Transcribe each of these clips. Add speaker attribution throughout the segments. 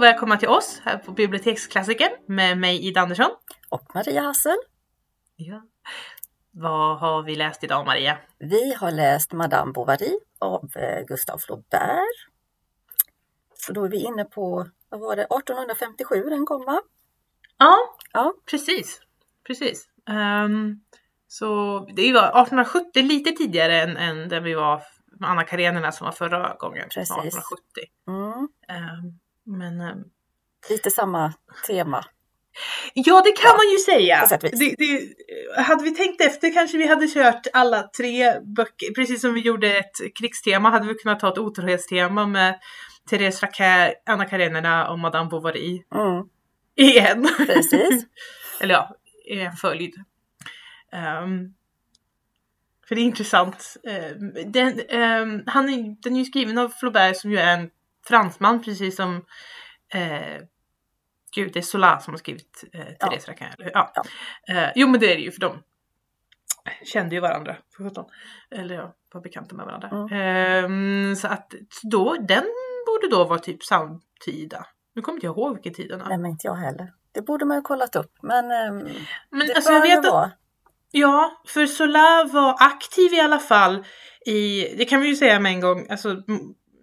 Speaker 1: och välkomna till oss här på Biblioteksklassikern med mig Ida Andersson.
Speaker 2: Och Maria Hassel.
Speaker 1: Ja. Vad har vi läst idag Maria?
Speaker 2: Vi har läst Madame Bovary av eh, Gustave Flaubert. Så då är vi inne på, vad var det, 1857 den kom va?
Speaker 1: Ja,
Speaker 2: Ja.
Speaker 1: precis. Precis. Ehm, så det var 1870, lite tidigare än, än där vi var med Anna Karenina som var förra gången.
Speaker 2: Precis.
Speaker 1: 1870.
Speaker 2: Mm.
Speaker 1: Ehm, men ehm,
Speaker 2: Lite samma tema.
Speaker 1: Ja, det kan
Speaker 2: Ja,
Speaker 1: man ju säga. Det, det, hade vi tänkt efter kanske vi hade kört alla tre böcker, precis som vi gjorde ett krigstema hade vi kunnat ta ett otrohetstema med Therese Raquin, Anna Karenina och Madame Bovary
Speaker 2: Mm.
Speaker 1: igen.
Speaker 2: Precis.
Speaker 1: Eller ja, i en följd. Ehm, för det är intressant. Ehm, den, ehm, han är, den är ju skriven av Flaubert som ju är en fransman precis som eh, Gud, det är Zola som har skrivit eh, Therese Raquin, eller hur? Ja.
Speaker 2: Ja.
Speaker 1: Eh, jo men det är det ju för de kände ju varandra för sjutton. Eller ja, var bekanta med varandra.
Speaker 2: Mm.
Speaker 1: Ehm, så att då, den borde då vara typ samtida. Nu kommer inte jag ihåg vilken tid den är.
Speaker 2: Nej men inte jag heller. Det borde man ju kollat upp. Men ehm,
Speaker 1: Men
Speaker 2: det
Speaker 1: alltså jag vet att
Speaker 2: vara.
Speaker 1: Ja, för Sola var aktiv i alla fall i, det kan vi ju säga med en gång, alltså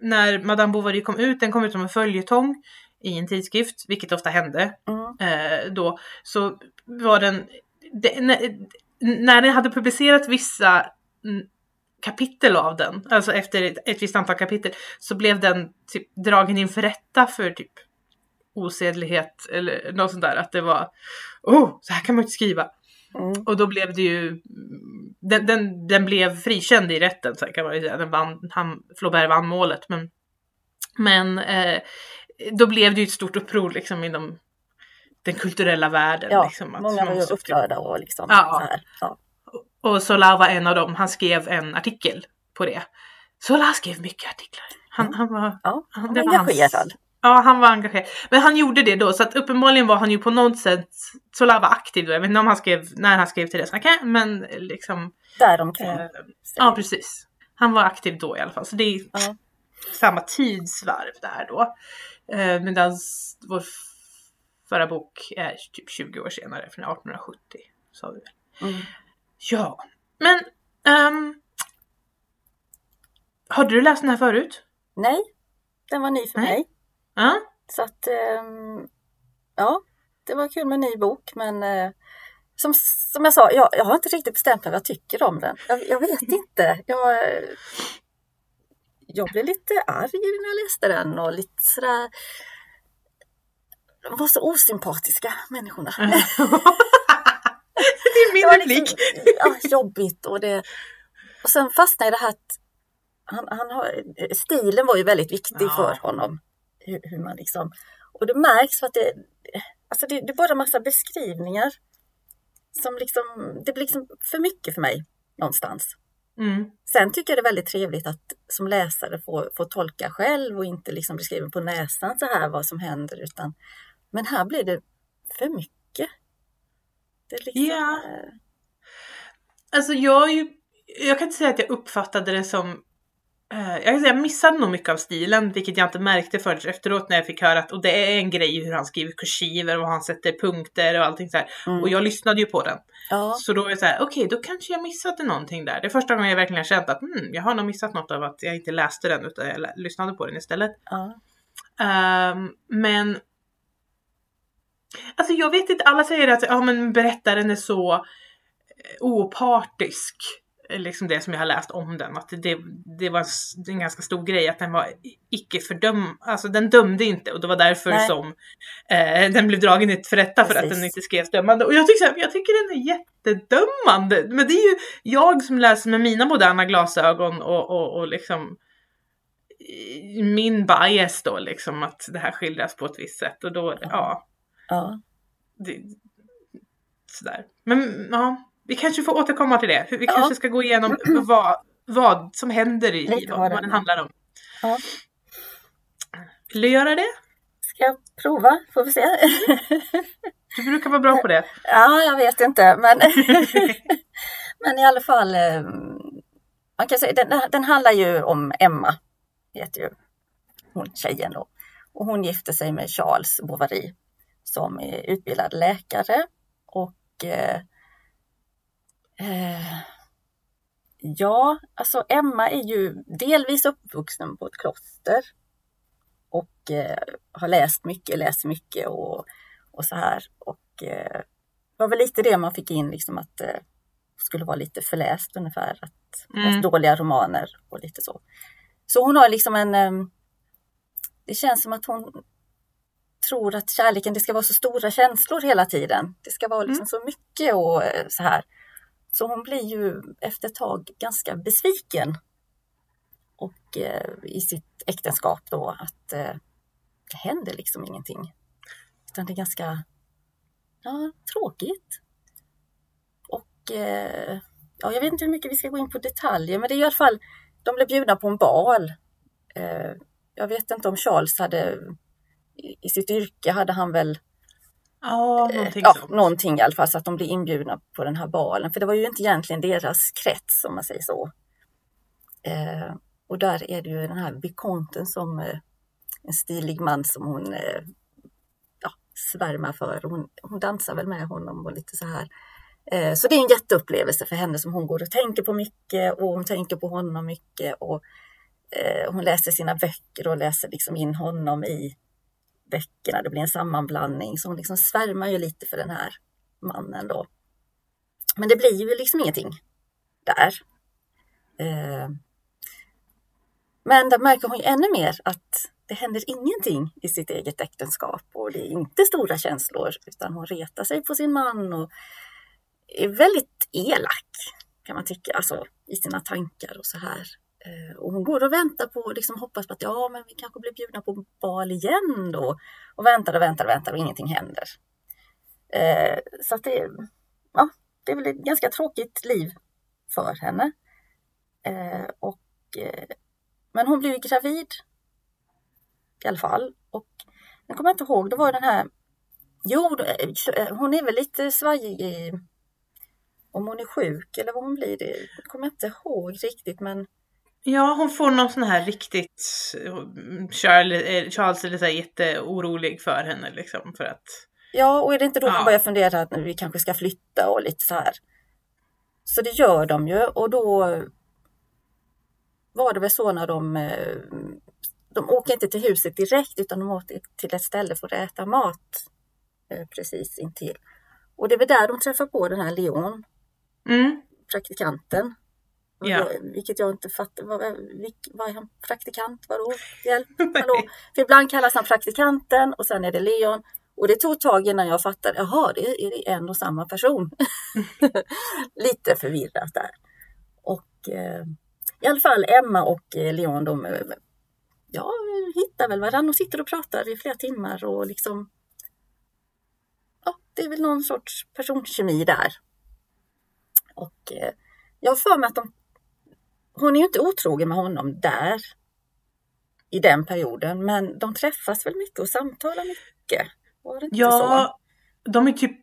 Speaker 1: när Madame Bovary kom ut, den kom ut som en följetong i en tidskrift, vilket ofta hände
Speaker 2: Mm.
Speaker 1: eh, då, så var den, det, när, när den hade publicerat vissa kapitel av den, alltså efter ett, ett visst antal kapitel, så blev den typ dragen inför rätta för typ osedlighet eller något sånt där, att det var, oh, så här kan man inte skriva.
Speaker 2: Mm.
Speaker 1: Och då blev det ju, den, den, den blev frikänd i rätten så kan man ju säga. Den vann, han, Flaubert vann målet. Men, men eh, då blev det ju ett stort uppror liksom inom den kulturella världen.
Speaker 2: Ja,
Speaker 1: liksom, att
Speaker 2: många var ju upprörda och liksom
Speaker 1: Ja.
Speaker 2: så här. Ja.
Speaker 1: Och Sola var en av dem. Han skrev en artikel på det. Sola skrev mycket artiklar. Han, han var,
Speaker 2: Ja,
Speaker 1: han,
Speaker 2: var
Speaker 1: var hans-
Speaker 2: engagerad.
Speaker 1: Ja, han var engagerad. Men han gjorde det då, så att uppenbarligen var han ju på något sätt, Sola var aktiv då. Jag vet inte om han skrev, när han skrev till det, okay, men liksom
Speaker 2: Däromkring.
Speaker 1: Eh, ja, precis. Han var aktiv då i alla fall. Så det är
Speaker 2: Ja.
Speaker 1: samma tidsvarv där då. Eh, Medan vår förra bok är typ 20 år senare, från 1870. Sa vi väl.
Speaker 2: Mm.
Speaker 1: Ja, men ehm, har du läst den här förut?
Speaker 2: Nej, den var ny för
Speaker 1: Nej.
Speaker 2: mig.
Speaker 1: Ja,
Speaker 2: Så att, ehm, ja, det var kul med en ny bok. Men eh, som, som jag sa, jag, jag har inte riktigt bestämt mig vad jag tycker om den. Jag, jag vet inte. Jag, eh, jag blev lite arg när jag läste den och lite sådär. De var så osympatiska människorna.
Speaker 1: det är min
Speaker 2: var
Speaker 1: replik.
Speaker 2: liksom, ja, jobbigt och det. Och sen fastnade det här att han, han har, stilen var ju väldigt viktig
Speaker 1: Ja.
Speaker 2: för honom. Hur, hur man liksom, och det märks för att det, alltså det, det är bara massa beskrivningar. Som liksom, det blir liksom för mycket för mig någonstans.
Speaker 1: Mm.
Speaker 2: Sen tycker jag det är väldigt trevligt att som läsare få, få tolka själv och inte liksom beskriva på näsan så här vad som händer. Utan, men här blir det för mycket. Det liksom, eh,
Speaker 1: Alltså jag jag kan inte säga att jag uppfattade det som jag kan säga jag missade nog mycket av stilen, vilket jag inte märkte förrän efteråt när jag fick höra att och det är en grej hur han skriver kursiver och han sätter punkter och allting så
Speaker 2: mm.
Speaker 1: Och jag lyssnade ju på den.
Speaker 2: ja.
Speaker 1: Så då är det så här, okej, då kanske jag missade någonting där. Det är första gången jag verkligen har känt att hmm, jag har nog missat något av att jag inte läste den utan jag lyssnade på den istället.
Speaker 2: Ja.
Speaker 1: Ehm, men Alltså jag vet inte, alla säger att ja, men berättaren är så eh, opartisk. Liksom det som jag har läst om den. Att det, det var en ganska stor grej att den var icke fördöm... Alltså den dömde inte och det var därför
Speaker 2: Nej.
Speaker 1: som eh, den blev dragen inför rätta för att den inte skrevs dömande. Och jag tycker, här, jag tycker den är jättedömande. Men det är ju jag som läser med mina moderna glasögon och, och, och liksom min bias då liksom att det här skildras på ett visst sätt och då, ja,
Speaker 2: Ja.
Speaker 1: det, sådär. Men ja, vi kanske får återkomma till det. Vi
Speaker 2: Ja.
Speaker 1: kanske ska gå igenom vad, vad som händer i
Speaker 2: Lite
Speaker 1: vad,
Speaker 2: vad den-
Speaker 1: handlar om.
Speaker 2: Ja.
Speaker 1: Vill du göra det?
Speaker 2: Ska jag prova? Får vi se.
Speaker 1: Du brukar vara bra på det.
Speaker 2: ja, jag vet inte. Men, men i alla fall. eh, Man kan säga, den, den handlar ju om Emma. Heter ju hon tjejen då. Och hon gifte sig med Charles Bovary som är utbildad läkare och eh, Ja, alltså Emma är ju delvis uppvuxen på ett kloster och eh, har läst mycket, läst mycket och, och så här. Och eh, var väl lite det man fick in, liksom att eh, skulle vara lite förläst ungefär. Att mm. läst dåliga romaner och lite så. Så hon har liksom en... Eh, det känns som att hon tror att kärleken, det ska vara så stora känslor hela tiden. Det ska vara liksom mm. så mycket och eh, så här. Så hon blir ju efter ett tag ganska besviken. Och eh, i sitt äktenskap då att eh, det händer liksom ingenting. Utan det är ganska ja, tråkigt. Och eh, ja, jag vet inte hur mycket vi ska gå in på detaljer, men det är i alla fall, de blev bjudna på en bal. Eh, jag vet inte om Charles hade, i sitt yrke hade han väl
Speaker 1: Ja, någonting
Speaker 2: ja, sånt. Någonting i alla fall, så att de blir inbjudna på den här balen. För det var ju inte egentligen deras krets, om man säger så. Eh, och där är det ju den här Vikonten som eh, en stilig man som hon eh, ja, svärmar för. Hon, hon dansar väl med honom och lite så här. Eh, så det är en jätteupplevelse för henne som hon går och tänker på mycket och hon tänker på honom mycket. Och eh, hon läser sina böcker och läser liksom in honom i böckerna. Det blir en sammanblandning. Så hon liksom svärmar ju lite för den här mannen då. Men det blir ju liksom ingenting där. Eh, men där märker hon ju ännu mer att det händer ingenting i sitt eget äktenskap och det är inte stora känslor utan hon retar sig på sin man och är väldigt elak kan man tycka, alltså i sina tankar och så här. Eh, och hon går och väntar på och liksom hoppas på att ja, men vi kanske blir bjudna på bal igen då. Och väntar och väntar och väntar och ingenting händer. Eh, så att det, ja, det är väl ett ganska tråkigt liv för henne. Eh, och, eh, men hon blir gravid i alla fall. Och jag kommer inte ihåg, det var den här Jo, eh, hon är väl lite svajig i om hon är sjuk eller vad hon blir. Det kommer jag inte ihåg riktigt men
Speaker 1: Ja, hon får någon sån här riktigt Charles, eh, Charles är lite jätteorolig för henne liksom för att
Speaker 2: Ja, och är det inte då ja. man börjar fundera att vi kanske ska flytta och lite så här. Så det gör de ju och då var det väl så när de eh, de åker inte till huset direkt utan de åker till ett ställe för att äta mat eh, precis intill. Och det är väl där de träffar på den här Leon, mm. praktikanten. Ja. Vilket jag inte fattar. Vad, vad är han? Praktikant? Vadå? Hjälp? Hallå? För ibland kallas han praktikanten och sen är det Leon. Och det tog ett tag innan jag fattade. Jaha, det är en och samma person. Lite förvirrat där. Och eh, i alla fall Emma och eh, Leon de eh, ja, hittar väl varandra och sitter och pratar i flera timmar och liksom ja, det är väl någon sorts personkemi där. Och eh, jag har för mig att de hon är ju inte otrogen med honom där i den perioden, men de träffas väl mycket och samtalar mycket? Var det inte
Speaker 1: ja, så? de är typ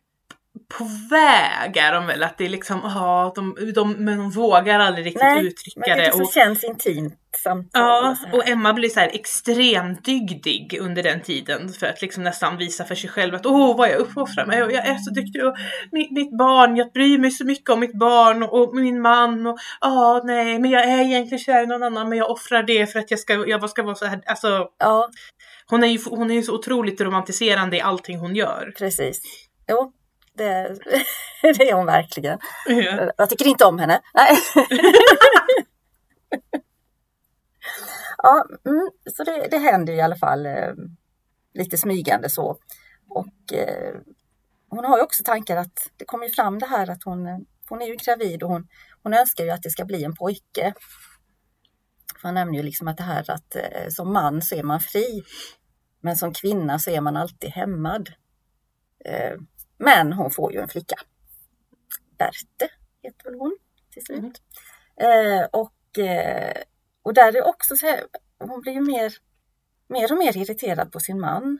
Speaker 1: på väg är de väl, att det är liksom, ja, de, de, men de vågar aldrig riktigt Nej, uttrycka
Speaker 2: men det.
Speaker 1: det.
Speaker 2: Och, det känns intimt samtal.
Speaker 1: Ja, och, och, Emma blir så här extremt dygdig under den tiden för att liksom nästan visa för sig själv att åh vad jag uppoffrar mig och jag är så duktig och mitt, mitt barn, jag bryr mig så mycket om mitt barn och min man och ja, nej, men jag är egentligen kär i någon annan men jag offrar det för att jag ska, jag ska vara så här, alltså.
Speaker 2: Ja.
Speaker 1: Hon är ju, hon är ju så otroligt romantiserande i allting hon gör.
Speaker 2: Precis. Jo, det, det är hon verkligen. Ja. Jag tycker inte om henne. Nej. ja, mm, så det, det händer i alla fall eh, lite smygande så. Och eh, hon har ju också tankar att det kommer fram det här att hon, hon är ju gravid och hon, hon önskar ju att det ska bli en pojke. För han nämner ju liksom att det här att eh, som man så är man fri. Men som kvinna så är man alltid hämmad. Eh, men hon får ju en flicka. Berte heter väl hon till slut. Mm. Eh, och, eh, och där är också så här, hon blir ju mer, mer och mer irriterad på sin man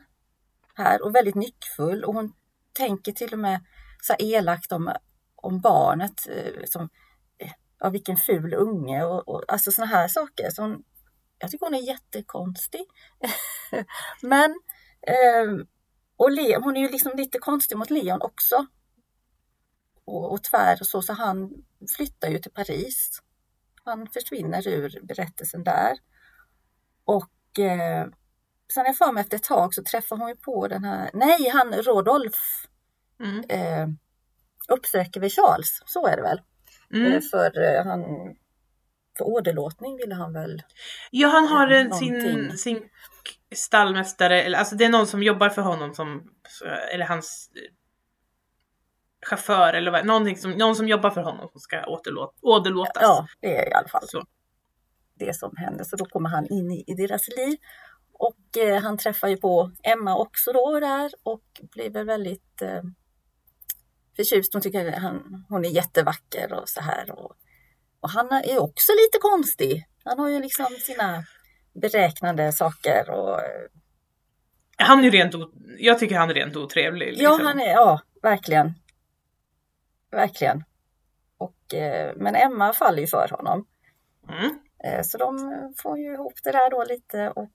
Speaker 2: här och väldigt nyckfull och hon tänker till och med så elakt om, om barnet eh, som ja, vilken ful unge och, och alltså sådana här saker. Så hon jag tycker hon är jättekonstig. Men eh, och Le, hon är ju liksom lite konstig mot Leon också. Och, och tvär och så, så han flyttar ju till Paris. Han försvinner ur berättelsen där. Och eh, sen är jag för mig efter ett tag så träffar hon ju på den här, nej han Rodolf
Speaker 1: Mm.
Speaker 2: eh, uppsöker vi Charles, så är det väl?
Speaker 1: Mm.
Speaker 2: Eh, för eh, han för åderlåtning ville han väl
Speaker 1: Ja, han har en, sin,
Speaker 2: någonting.
Speaker 1: sin stallmästare, eller alltså det är någon som jobbar för honom som, eller hans eh, chaufför eller vad, någonting som, någon som jobbar för honom som ska återlåt, åderlåtas.
Speaker 2: Ja, det är i alla fall
Speaker 1: Så.
Speaker 2: det som händer. Så då kommer han in i, i deras liv. Och eh, han träffar ju på Emma också då där och blir väl väldigt eh, förtjust. Hon tycker han, hon är jättevacker och så här. Och, och han är också lite konstig. Han har ju liksom sina beräknande saker och
Speaker 1: Han är rent, jag tycker han är rent otrevlig. Liksom.
Speaker 2: ja, han är, ja, verkligen. Verkligen. Och, eh, men Emma faller ju för honom.
Speaker 1: Mm.
Speaker 2: Eh, Så de får ju ihop det där då lite och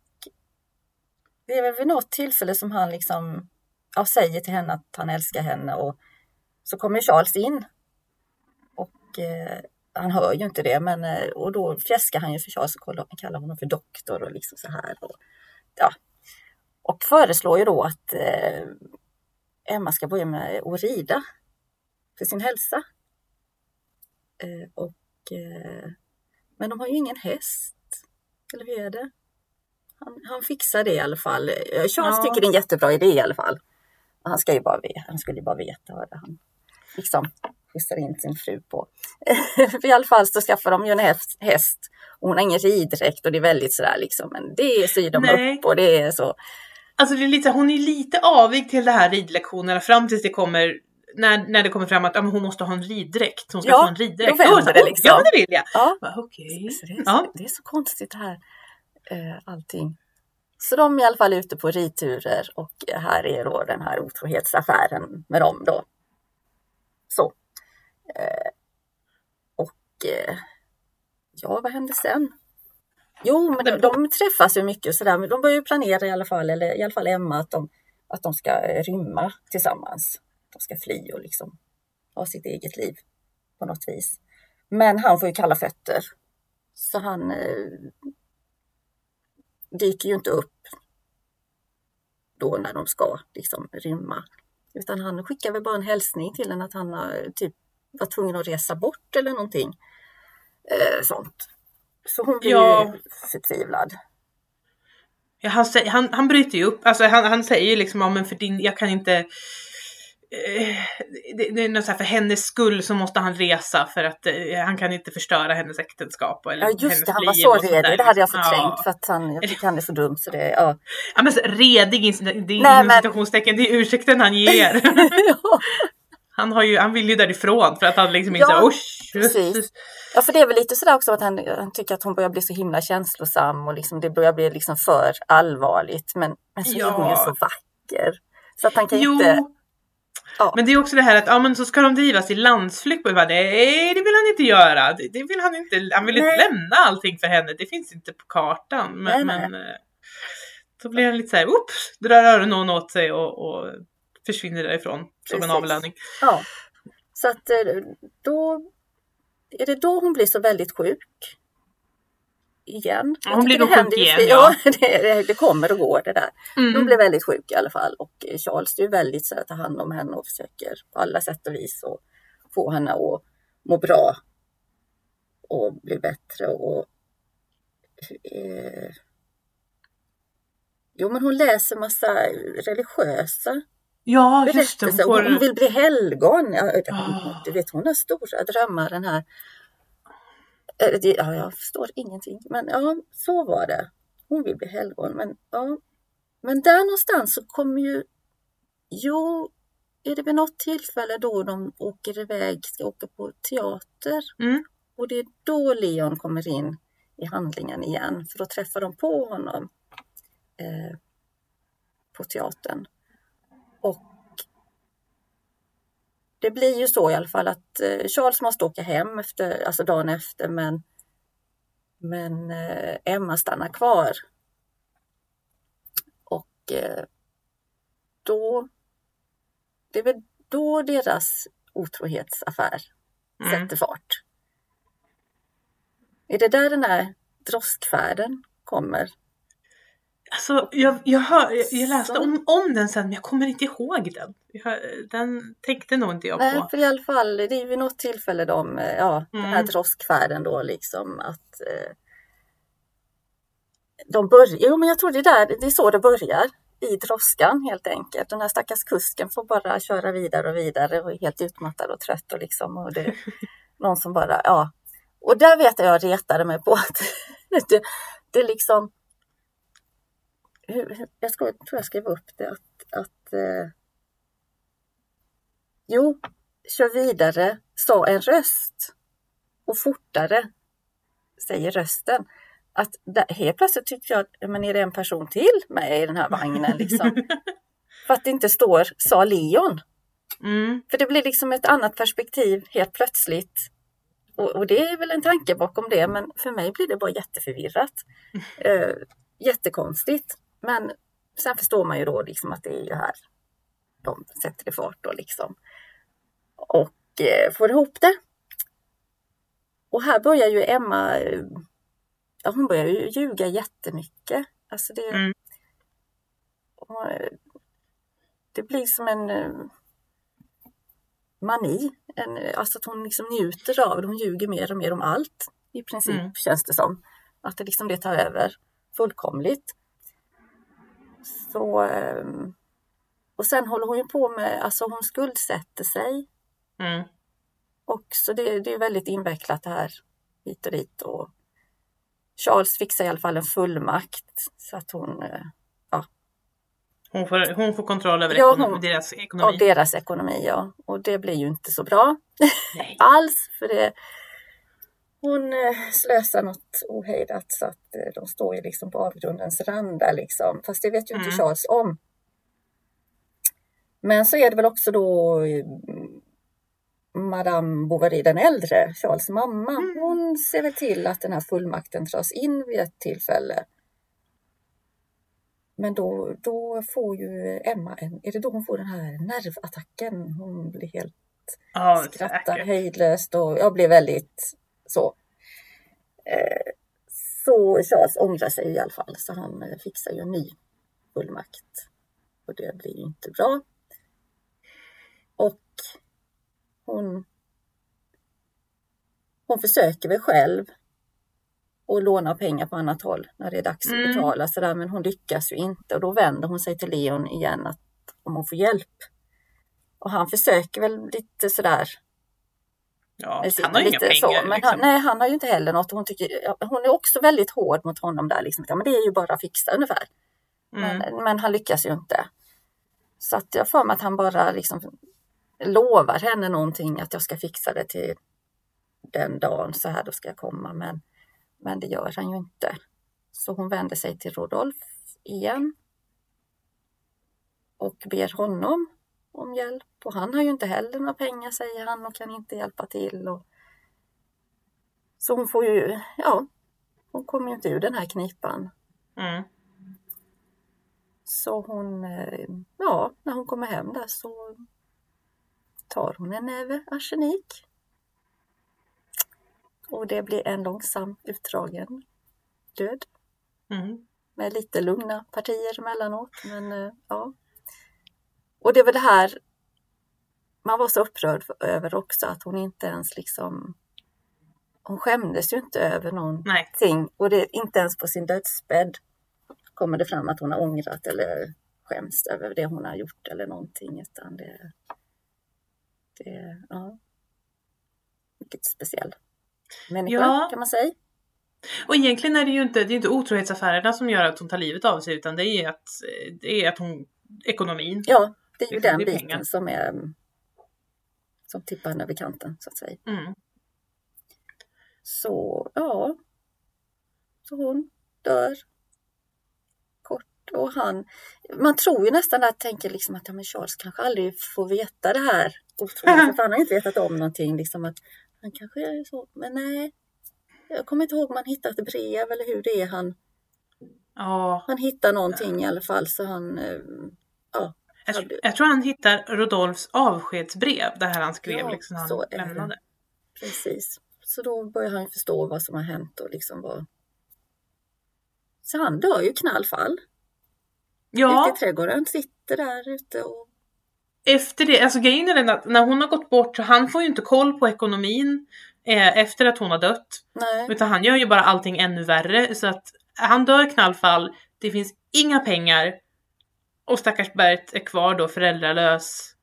Speaker 2: det är väl vid något tillfälle som han liksom ja, säger till henne att han älskar henne och så kommer Charles in. Och eh, han hör ju inte det men eh, och då fjäskar han ju för Charles och kallar- honom för doktor och liksom så här. Och, ja. och föreslår ju då att eh, Emma ska börja med att rida för sin hälsa. Eh, och eh, men de har ju ingen häst. Eller hur är det? Han, han fixar det i alla fall. Eh, Charles
Speaker 1: Ja.
Speaker 2: tycker det är en jättebra idé i alla fall. Han, ska ju bara han skulle ju bara veta vad det han liksom skjutsar in sin fru på. I alla fall så skaffar de ju en häst. Och hon har ingen riddräkt och det är väldigt sådär liksom. Men det syr de
Speaker 1: Nej.
Speaker 2: upp och det är så.
Speaker 1: Alltså det är lite, hon är lite avig till det här ridlektionerna fram tills det kommer när, när det kommer fram att ja, hon måste ha en riddräkt. Hon ska
Speaker 2: Ja,
Speaker 1: få en riddräkt.
Speaker 2: då vänder det
Speaker 1: "Oh,
Speaker 2: liksom."
Speaker 1: Ja men det vill jag.
Speaker 2: Ja,
Speaker 1: Bara, Okej.
Speaker 2: Så det, är
Speaker 1: Ja.
Speaker 2: det är så konstigt det här eh, allting. Så de är i alla fall ute på ridturer och här är då den här otrohetsaffären med dem då. Så. Eh, och eh, ja, vad hände sen? Jo, men de, de träffas ju mycket och sådär, men de börjar ju planera i alla fall, eller i alla fall Emma, att de, att de ska eh, rymma tillsammans. De ska fly och liksom ha sitt eget liv på något vis. Men han får ju kalla fötter. Så han eh, dyker ju inte upp då när de ska liksom rymma. Utan han skickar väl bara en hälsning till henne att han har typ var tvungen att resa bort eller någonting. Eh, sånt. Så hon blir
Speaker 1: Ja.
Speaker 2: förtvivlad.
Speaker 1: Ja, han, han, han bryter ju upp, alltså han, han säger ju liksom, ja men för din, jag kan inte eh, det, det är något så här, för hennes skull så måste han resa för att eh, han kan inte förstöra hennes äktenskap. Eller
Speaker 2: Ja just det, han var så redig. Det hade jag förträngt
Speaker 1: Ja.
Speaker 2: för att han, jag tycker han är så dum så det, ja.
Speaker 1: Ja men så, redig, det är inom
Speaker 2: men-
Speaker 1: citationstecken, det är ursäkten han ger. han, har ju, han vill ju därifrån för att han liksom inte
Speaker 2: Ja,
Speaker 1: ja, oj,
Speaker 2: precis. Ja, för det är väl lite sådär också att han, han tycker att hon börjar bli så himla känslosam och liksom det börjar bli liksom för allvarligt. Men, men så är hon ju
Speaker 1: Ja.
Speaker 2: så vacker. Så att han kan
Speaker 1: Jo,
Speaker 2: inte... Ja.
Speaker 1: men det är också det här att ja, men så ska de drivas i landsflykt. Nej, det vill han inte göra. Det, det vill han inte. Han vill inte
Speaker 2: Nej.
Speaker 1: lämna allting för henne. Det finns inte på kartan. Men,
Speaker 2: Nej, nej.
Speaker 1: men eh, så blir han lite så här, oops, drar öronen åt sig och, och försvinner därifrån som en
Speaker 2: Precis.
Speaker 1: avlöning.
Speaker 2: Ja. Så att eh, då är det då hon blir så väldigt sjuk. Igen.
Speaker 1: Ja, hon blir nog sjuk igen, ja.
Speaker 2: Ja, det, det kommer och går det där. Hon
Speaker 1: Mm.
Speaker 2: blir väldigt sjuk i alla fall och Charles är väldigt så att ta hand om henne och försöker på alla sätt och vis och få henne att må bra och bli bättre och eh, Jo men hon läser massa religiösa
Speaker 1: Ja, just det. Hon
Speaker 2: vill bli helgon.
Speaker 1: Ah.
Speaker 2: Du vet hon har stora drömmar den här. Eh, Ja, jag förstår ingenting. Men ja, så var det. Hon vill bli helgon. Men, ja. men där någonstans så kommer ju... Jo, är det vid något tillfälle då de åker iväg, ska åka på teater?
Speaker 1: Mm.
Speaker 2: Och det är då Leon kommer in i handlingen igen. För då träffar de på honom eh, på teatern. Och det blir ju så i alla fall att eh, Charles måste åka hem efter, alltså dagen efter men Men eh, Emma stannar kvar. Och eh, då, det är väl då deras otrohetsaffär
Speaker 1: Mm.
Speaker 2: sätter fart. Är det där den här droskfärden kommer?
Speaker 1: Alltså, jag, jag, hör, jag, jag läste om, om den sen men jag kommer inte ihåg den. Jag, den tänkte nog inte jag
Speaker 2: Nej,
Speaker 1: på.
Speaker 2: för i alla fall, det är vid något tillfälle de, eh, ja, den här
Speaker 1: Mm.
Speaker 2: droskfärden då liksom att eh, de börjar, jo men jag tror det är där, det är så det börjar. I droskan helt enkelt. Den här stackars kusken får bara köra vidare och vidare och är helt utmattad och trött och liksom och det någon som bara, ja. Och där vet jag jag retade mig på att det, det är liksom jag ska, tror jag skrev upp det att, att eh, jo, kör vidare, sa en röst. Och fortare, säger rösten. Att där, helt plötsligt tyckte jag, men är det en person till med i den här vagnen liksom? För att det inte står, sa Leon.
Speaker 1: Mm.
Speaker 2: För det blir liksom ett annat perspektiv helt plötsligt. Och, och det är väl en tanke bakom det, men för mig blir det bara jätteförvirrat. Eh, jättekonstigt. Men sen förstår man ju då liksom att det är ju här de sätter det fart då liksom. Och eh, får ihop det. Och här börjar ju Emma, ja, hon börjar ju ljuga jättemycket. Alltså det,
Speaker 1: Mm.
Speaker 2: och, det blir som en eh, mani. En, alltså att hon liksom njuter av det. Hon ljuger mer och mer om allt. I princip
Speaker 1: Mm.
Speaker 2: känns det som. Att det liksom det tar över fullkomligt. Så, ehm, och sen håller hon ju på med, alltså hon skuldsätter sig.
Speaker 1: Mm.
Speaker 2: Och så det, det är väldigt invecklat det här hit och dit. Och Charles fixar i alla fall en fullmakt så att hon eh,
Speaker 1: Hon, får, hon får kontroll över
Speaker 2: Ja, hon-
Speaker 1: deras
Speaker 2: av
Speaker 1: ekonomi.
Speaker 2: deras ekonomi. Ja. Och det blir ju inte så bra alls. För det, hon eh, slösar något ohejdat så att eh, de står ju liksom på avgrundens rand där liksom. Fast det vet ju inte
Speaker 1: Mm.
Speaker 2: Charles om. Men så är det väl också då eh, Madame Bovary den äldre, Charles mamma.
Speaker 1: Mm.
Speaker 2: Hon ser väl till att den här fullmakten dras in vid ett tillfälle. Men då, då får ju Emma en, är det då hon får den här nervattacken? Hon blir helt
Speaker 1: Ja,
Speaker 2: skrattar
Speaker 1: säkert.
Speaker 2: höjdlöst och jag blev väldigt så. Eh, så Charles ångrar sig i alla fall så han eh, fixar ju en ny fullmakt. Och det blir ju inte bra. Och hon hon försöker väl själv och låna pengar på annat håll när det är dags att
Speaker 1: Mm.
Speaker 2: betala sådär men hon lyckas ju inte och då vänder hon sig till Leon igen att om hon får hjälp. Och han försöker väl lite sådär
Speaker 1: Ja, han har ju inga
Speaker 2: lite så,
Speaker 1: pengar.
Speaker 2: men
Speaker 1: liksom.
Speaker 2: han, nej, han har ju inte heller något. Hon, tycker, hon är också väldigt hård mot honom där. Liksom. Ja, men det är ju bara att fixa ungefär.
Speaker 1: mm.
Speaker 2: Men, men han lyckas ju inte. Så att jag får mig att han bara liksom lovar henne någonting att jag ska fixa det till den dagen så här då ska jag komma. Men, men det gör han ju inte. Så hon vänder sig till Rodolf igen. Och ber honom om hjälp. Och han har ju inte heller några pengar säger han och kan inte hjälpa till. Och... Så hon får ju, ja, hon kommer ju inte ur den här knipan.
Speaker 1: Mm.
Speaker 2: Så hon, eh, ja, när hon kommer hem där så tar hon en näve arsenik. Och det blir en långsam utdragen död
Speaker 1: Mm.
Speaker 2: med lite lugna partier emellanåt. Men eh, ja. Och det väl det här man var så upprörd över också att hon inte ens liksom hon skämdes ju inte över någon
Speaker 1: Nej.
Speaker 2: och det inte ens på sin dödsbädd kommer det fram att hon har ångrat eller skämts över det hon har gjort eller någonting utan det, det ja, mycket speciell människa
Speaker 1: Ja.
Speaker 2: kan man säga.
Speaker 1: Och egentligen är det ju inte, det är inte otrohetsaffärerna som gör att hon tar livet av sig utan det är att, det är att hon, ekonomin.
Speaker 2: Ja, det är ju den biten
Speaker 1: pengar.
Speaker 2: som är mm, som tippar henne över kanten så att säga.
Speaker 1: Mm.
Speaker 2: Så ja, så hon dör kort och han, man tror ju nästan att tänker liksom att ja, men Charles kanske aldrig får veta det här otroligt, för han har inte vetat om någonting liksom att han kanske är så, men nej, jag kommer inte ihåg om han hittar ett brev eller hur det är han,
Speaker 1: Ja.
Speaker 2: han hittar någonting i alla fall så han, eh, ja.
Speaker 1: Jag, jag tror han hittar Rodolfs avskedsbrev, det här han skrev
Speaker 2: Ja,
Speaker 1: liksom
Speaker 2: så
Speaker 1: han
Speaker 2: det.
Speaker 1: lämnade.
Speaker 2: Precis. Så då börjar han förstå vad som har hänt och liksom vad... Så han dör ju knallfall.
Speaker 1: Ja,
Speaker 2: Ute i trädgården, sitter där ute och...
Speaker 1: efter det, alltså grejen är den att när hon har gått bort så han får ju inte koll på ekonomin eh, efter att hon har dött.
Speaker 2: Nej,
Speaker 1: Utan han gör ju bara allting ännu värre så att han dör knallfall, det finns inga pengar och stackars Bert är kvar då föräldralös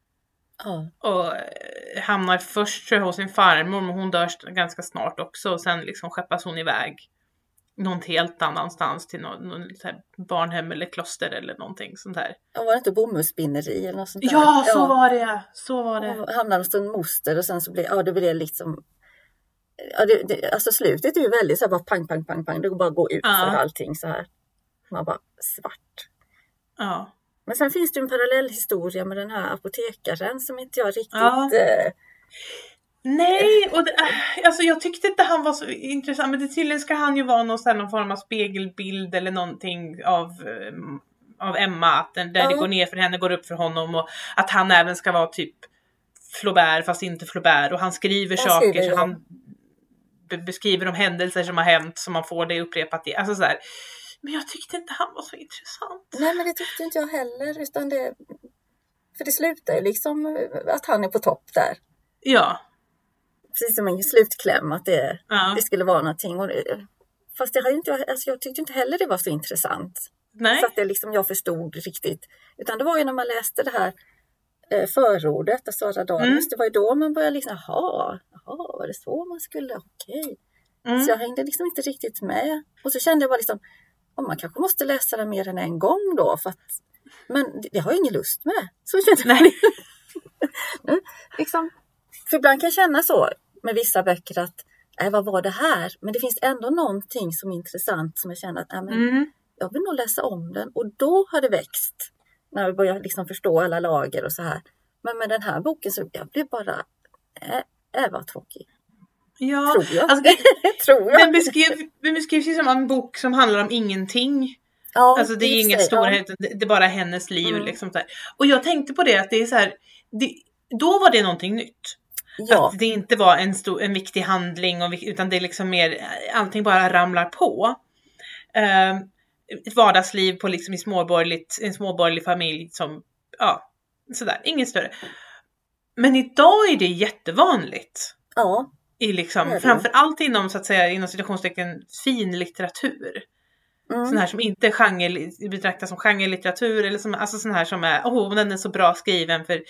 Speaker 2: ja,
Speaker 1: och eh, hamnar först tror jag, hos sin farmor men hon dör ganska snart också och sen liksom skeppas hon iväg någon helt annanstans till någon, någon barnhem eller kloster eller någonting sånt här.
Speaker 2: ja, var det inte bomullsspinneri eller något sånt där?
Speaker 1: Ja, så var det! Så var det.
Speaker 2: Och hamnar hos en moster och sen så blir ja, det blir liksom... Ja, det, det, alltså slutet är ju väldigt så här bara pang, pang, pang, pang. Det går bara att gå ut
Speaker 1: Ja.
Speaker 2: för allting så här. Man bara svart.
Speaker 1: Ja.
Speaker 2: Men sen finns det en parallellhistoria med den här apotekaren som inte jag riktigt...
Speaker 1: Ja.
Speaker 2: Eh,
Speaker 1: Nej, och det, äh, alltså jag tyckte inte han var så intressant, men det, tydligen ska han ju vara någon, här, någon form av spegelbild eller någonting av, eh, av Emma, att den, där
Speaker 2: Ja.
Speaker 1: det går ner för henne går upp för honom och att han även ska vara typ Flaubert fast inte Flaubert och han skriver
Speaker 2: Han
Speaker 1: saker
Speaker 2: skriver,
Speaker 1: så
Speaker 2: ja.
Speaker 1: han be- beskriver de händelser som har hänt så man får det upprepat. i- Alltså så här. Men jag tyckte inte han var så intressant.
Speaker 2: Nej, men det tyckte inte jag heller. Utan det, för det slutar ju liksom att han är på topp där.
Speaker 1: Ja.
Speaker 2: Precis som en slutkläm, att det,
Speaker 1: ja.
Speaker 2: det skulle vara någonting. Och fast det har inte, jag- alltså jag tyckte inte heller det var så intressant.
Speaker 1: Nej.
Speaker 2: Så att det liksom jag förstod riktigt. Utan det var ju när man läste det här eh, förordet av Sara Danius.
Speaker 1: Mm.
Speaker 2: Det var ju då man började liksom, jaha, jaha, var det så man skulle? Okej.
Speaker 1: Mm.
Speaker 2: Så jag hängde liksom inte riktigt med. Och så kände jag bara liksom, oh, man kanske måste läsa den mer än en gång då. För att, men det, det har jag ingen lust med. Så kände jag.
Speaker 1: Nej.
Speaker 2: Nu, liksom, för ibland kan jag känna så med vissa böcker att, nej vad var det här? Men det finns ändå någonting som är intressant som jag känner att, nej, men
Speaker 1: Mm.
Speaker 2: jag vill nog läsa om den. Och då har det växt. När jag börjar liksom förstå alla lager och så här. Men med den här boken så jag blev bara, äh, äh vad tråkig.
Speaker 1: Ja.
Speaker 2: Tror jag.
Speaker 1: Alltså,
Speaker 2: Tror jag.
Speaker 1: Den, beskrev, den beskrivs ju som en bok som handlar om ingenting.
Speaker 2: ja,
Speaker 1: Alltså det är
Speaker 2: och för
Speaker 1: ingen
Speaker 2: sig,
Speaker 1: storhet, det, det är bara hennes liv.
Speaker 2: Mm.
Speaker 1: Liksom, så här. Och jag tänkte på det att det är så här, det, då var det någonting nytt.
Speaker 2: Ja, ja,
Speaker 1: Att det inte var en, stor, en viktig handling och, utan det är liksom mer, allting bara ramlar på. Uh, ett vardagsliv på liksom i småborgerligt, en småborgerlig familj som, ja, sådär, inget större. Men idag är det jättevanligt.
Speaker 2: ja,
Speaker 1: I liksom,
Speaker 2: det.
Speaker 1: framförallt inom så att säga inom citationstecken fin litteratur.
Speaker 2: mm,
Speaker 1: Sån här som inte genre, betraktas som genrelitteratur eller som, alltså sån här som är, åh oh, den är så bra skriven för eh,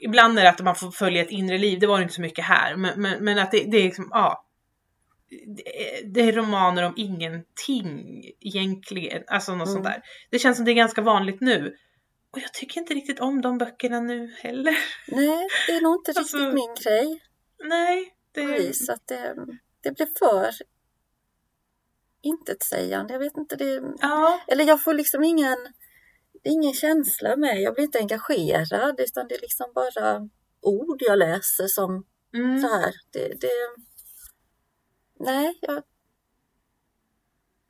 Speaker 1: ibland är det att man får följa ett inre liv, det var det inte så mycket här, men, men, men att det, det är liksom, ja. Det är, romaner om ingenting egentligen, alltså något sånt
Speaker 2: Mm.
Speaker 1: där. Det känns som det är ganska vanligt nu. Och jag tycker inte riktigt om de böckerna nu heller.
Speaker 2: nej, det är nog inte
Speaker 1: Alltså,
Speaker 2: riktigt min grej.
Speaker 1: Nej. Det,
Speaker 2: vis att det, det blev för intetsägande. Jag vet inte, det,
Speaker 1: ja.
Speaker 2: eller jag får liksom ingen, ingen känsla med. Jag blir inte engagerad utan det är liksom bara ord jag läser som
Speaker 1: Mm.
Speaker 2: så här. Det, det, nej, jag,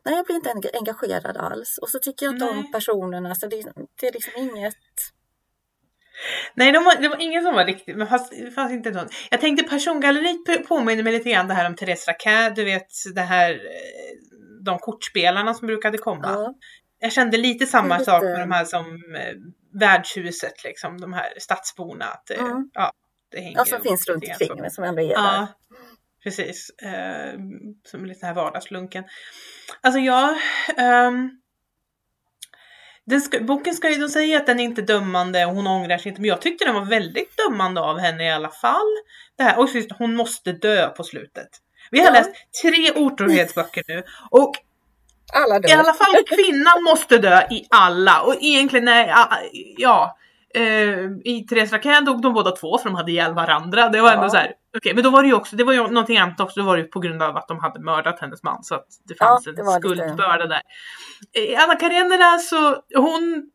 Speaker 2: nej, jag blir inte enga- engagerad alls. Och så tycker jag inte
Speaker 1: Nej.
Speaker 2: om personerna. Så det, det är liksom inget...
Speaker 1: Nej, de var, det var ingen som var riktigt, men fast, det fanns inte någon. Jag tänkte persongalleriet på- påminner mig lite grann det här om Therese Raquin, du vet det här, eh, de kortspelarna som brukade komma.
Speaker 2: Ja,
Speaker 1: Jag kände lite samma
Speaker 2: Lite-
Speaker 1: sak med de här som eh, värdshuset, liksom, de här stadsborna. Att, eh,
Speaker 2: Mm.
Speaker 1: ja, det hänger
Speaker 2: ja, som finns runt omkring men som ändå är där.
Speaker 1: Ja, precis. Eh, som lite här vardagslunken. Alltså jag... ehm, den ska, boken ska ju, de säger att den är inte dömande och hon ångrar sig inte, men jag tyckte den var väldigt dömande av henne i alla fall. Det här, och just, hon måste dö på slutet. Vi har
Speaker 2: Ja.
Speaker 1: läst tre otrohetsböcker nu och
Speaker 2: Alla
Speaker 1: i
Speaker 2: dör.
Speaker 1: alla fall kvinnan måste dö i alla och egentligen nej, ja eh, i Therese Raquin dog de båda två för de hade ihjäl varandra. Det var ändå
Speaker 2: Ja.
Speaker 1: så här. okej men då var det ju också, det var ju någonting annat också, då var det ju på grund av att de hade mördat hennes man så att det fanns
Speaker 2: Ja, det
Speaker 1: en skuldbörda där. I Anna Karenina så, hon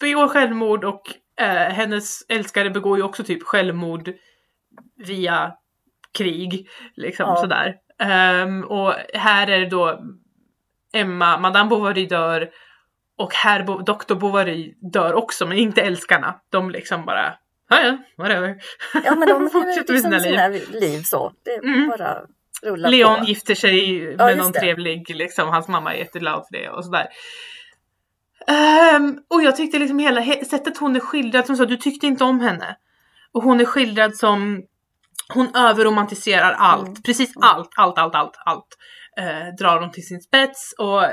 Speaker 1: begår självmord och eh, hennes älskare begår ju också typ självmord via krig, liksom
Speaker 2: Ja.
Speaker 1: sådär. Ehm, och här är det då Emma, Madame Bovary dör och herr Bo- Dr. Bovary dör också men inte älskarna. De liksom bara, ja ja, whatever.
Speaker 2: Ja men de
Speaker 1: Fortsätter med
Speaker 2: liksom
Speaker 1: sina liv.
Speaker 2: sina liv så. Det
Speaker 1: Mm.
Speaker 2: bara rullar
Speaker 1: Leon
Speaker 2: på.
Speaker 1: gifter sig
Speaker 2: Ja,
Speaker 1: med
Speaker 2: just
Speaker 1: någon
Speaker 2: det.
Speaker 1: trevlig, liksom, hans mamma är jätteglad för det och sådär. Ehm, och jag tyckte liksom hela he- sättet hon är skildrad som så, du tyckte inte om henne. Och hon är skildrad som, hon överromantiserar allt,
Speaker 2: Mm.
Speaker 1: precis allt, allt, allt, allt, allt. Eh, drar hon till sin spets och eh,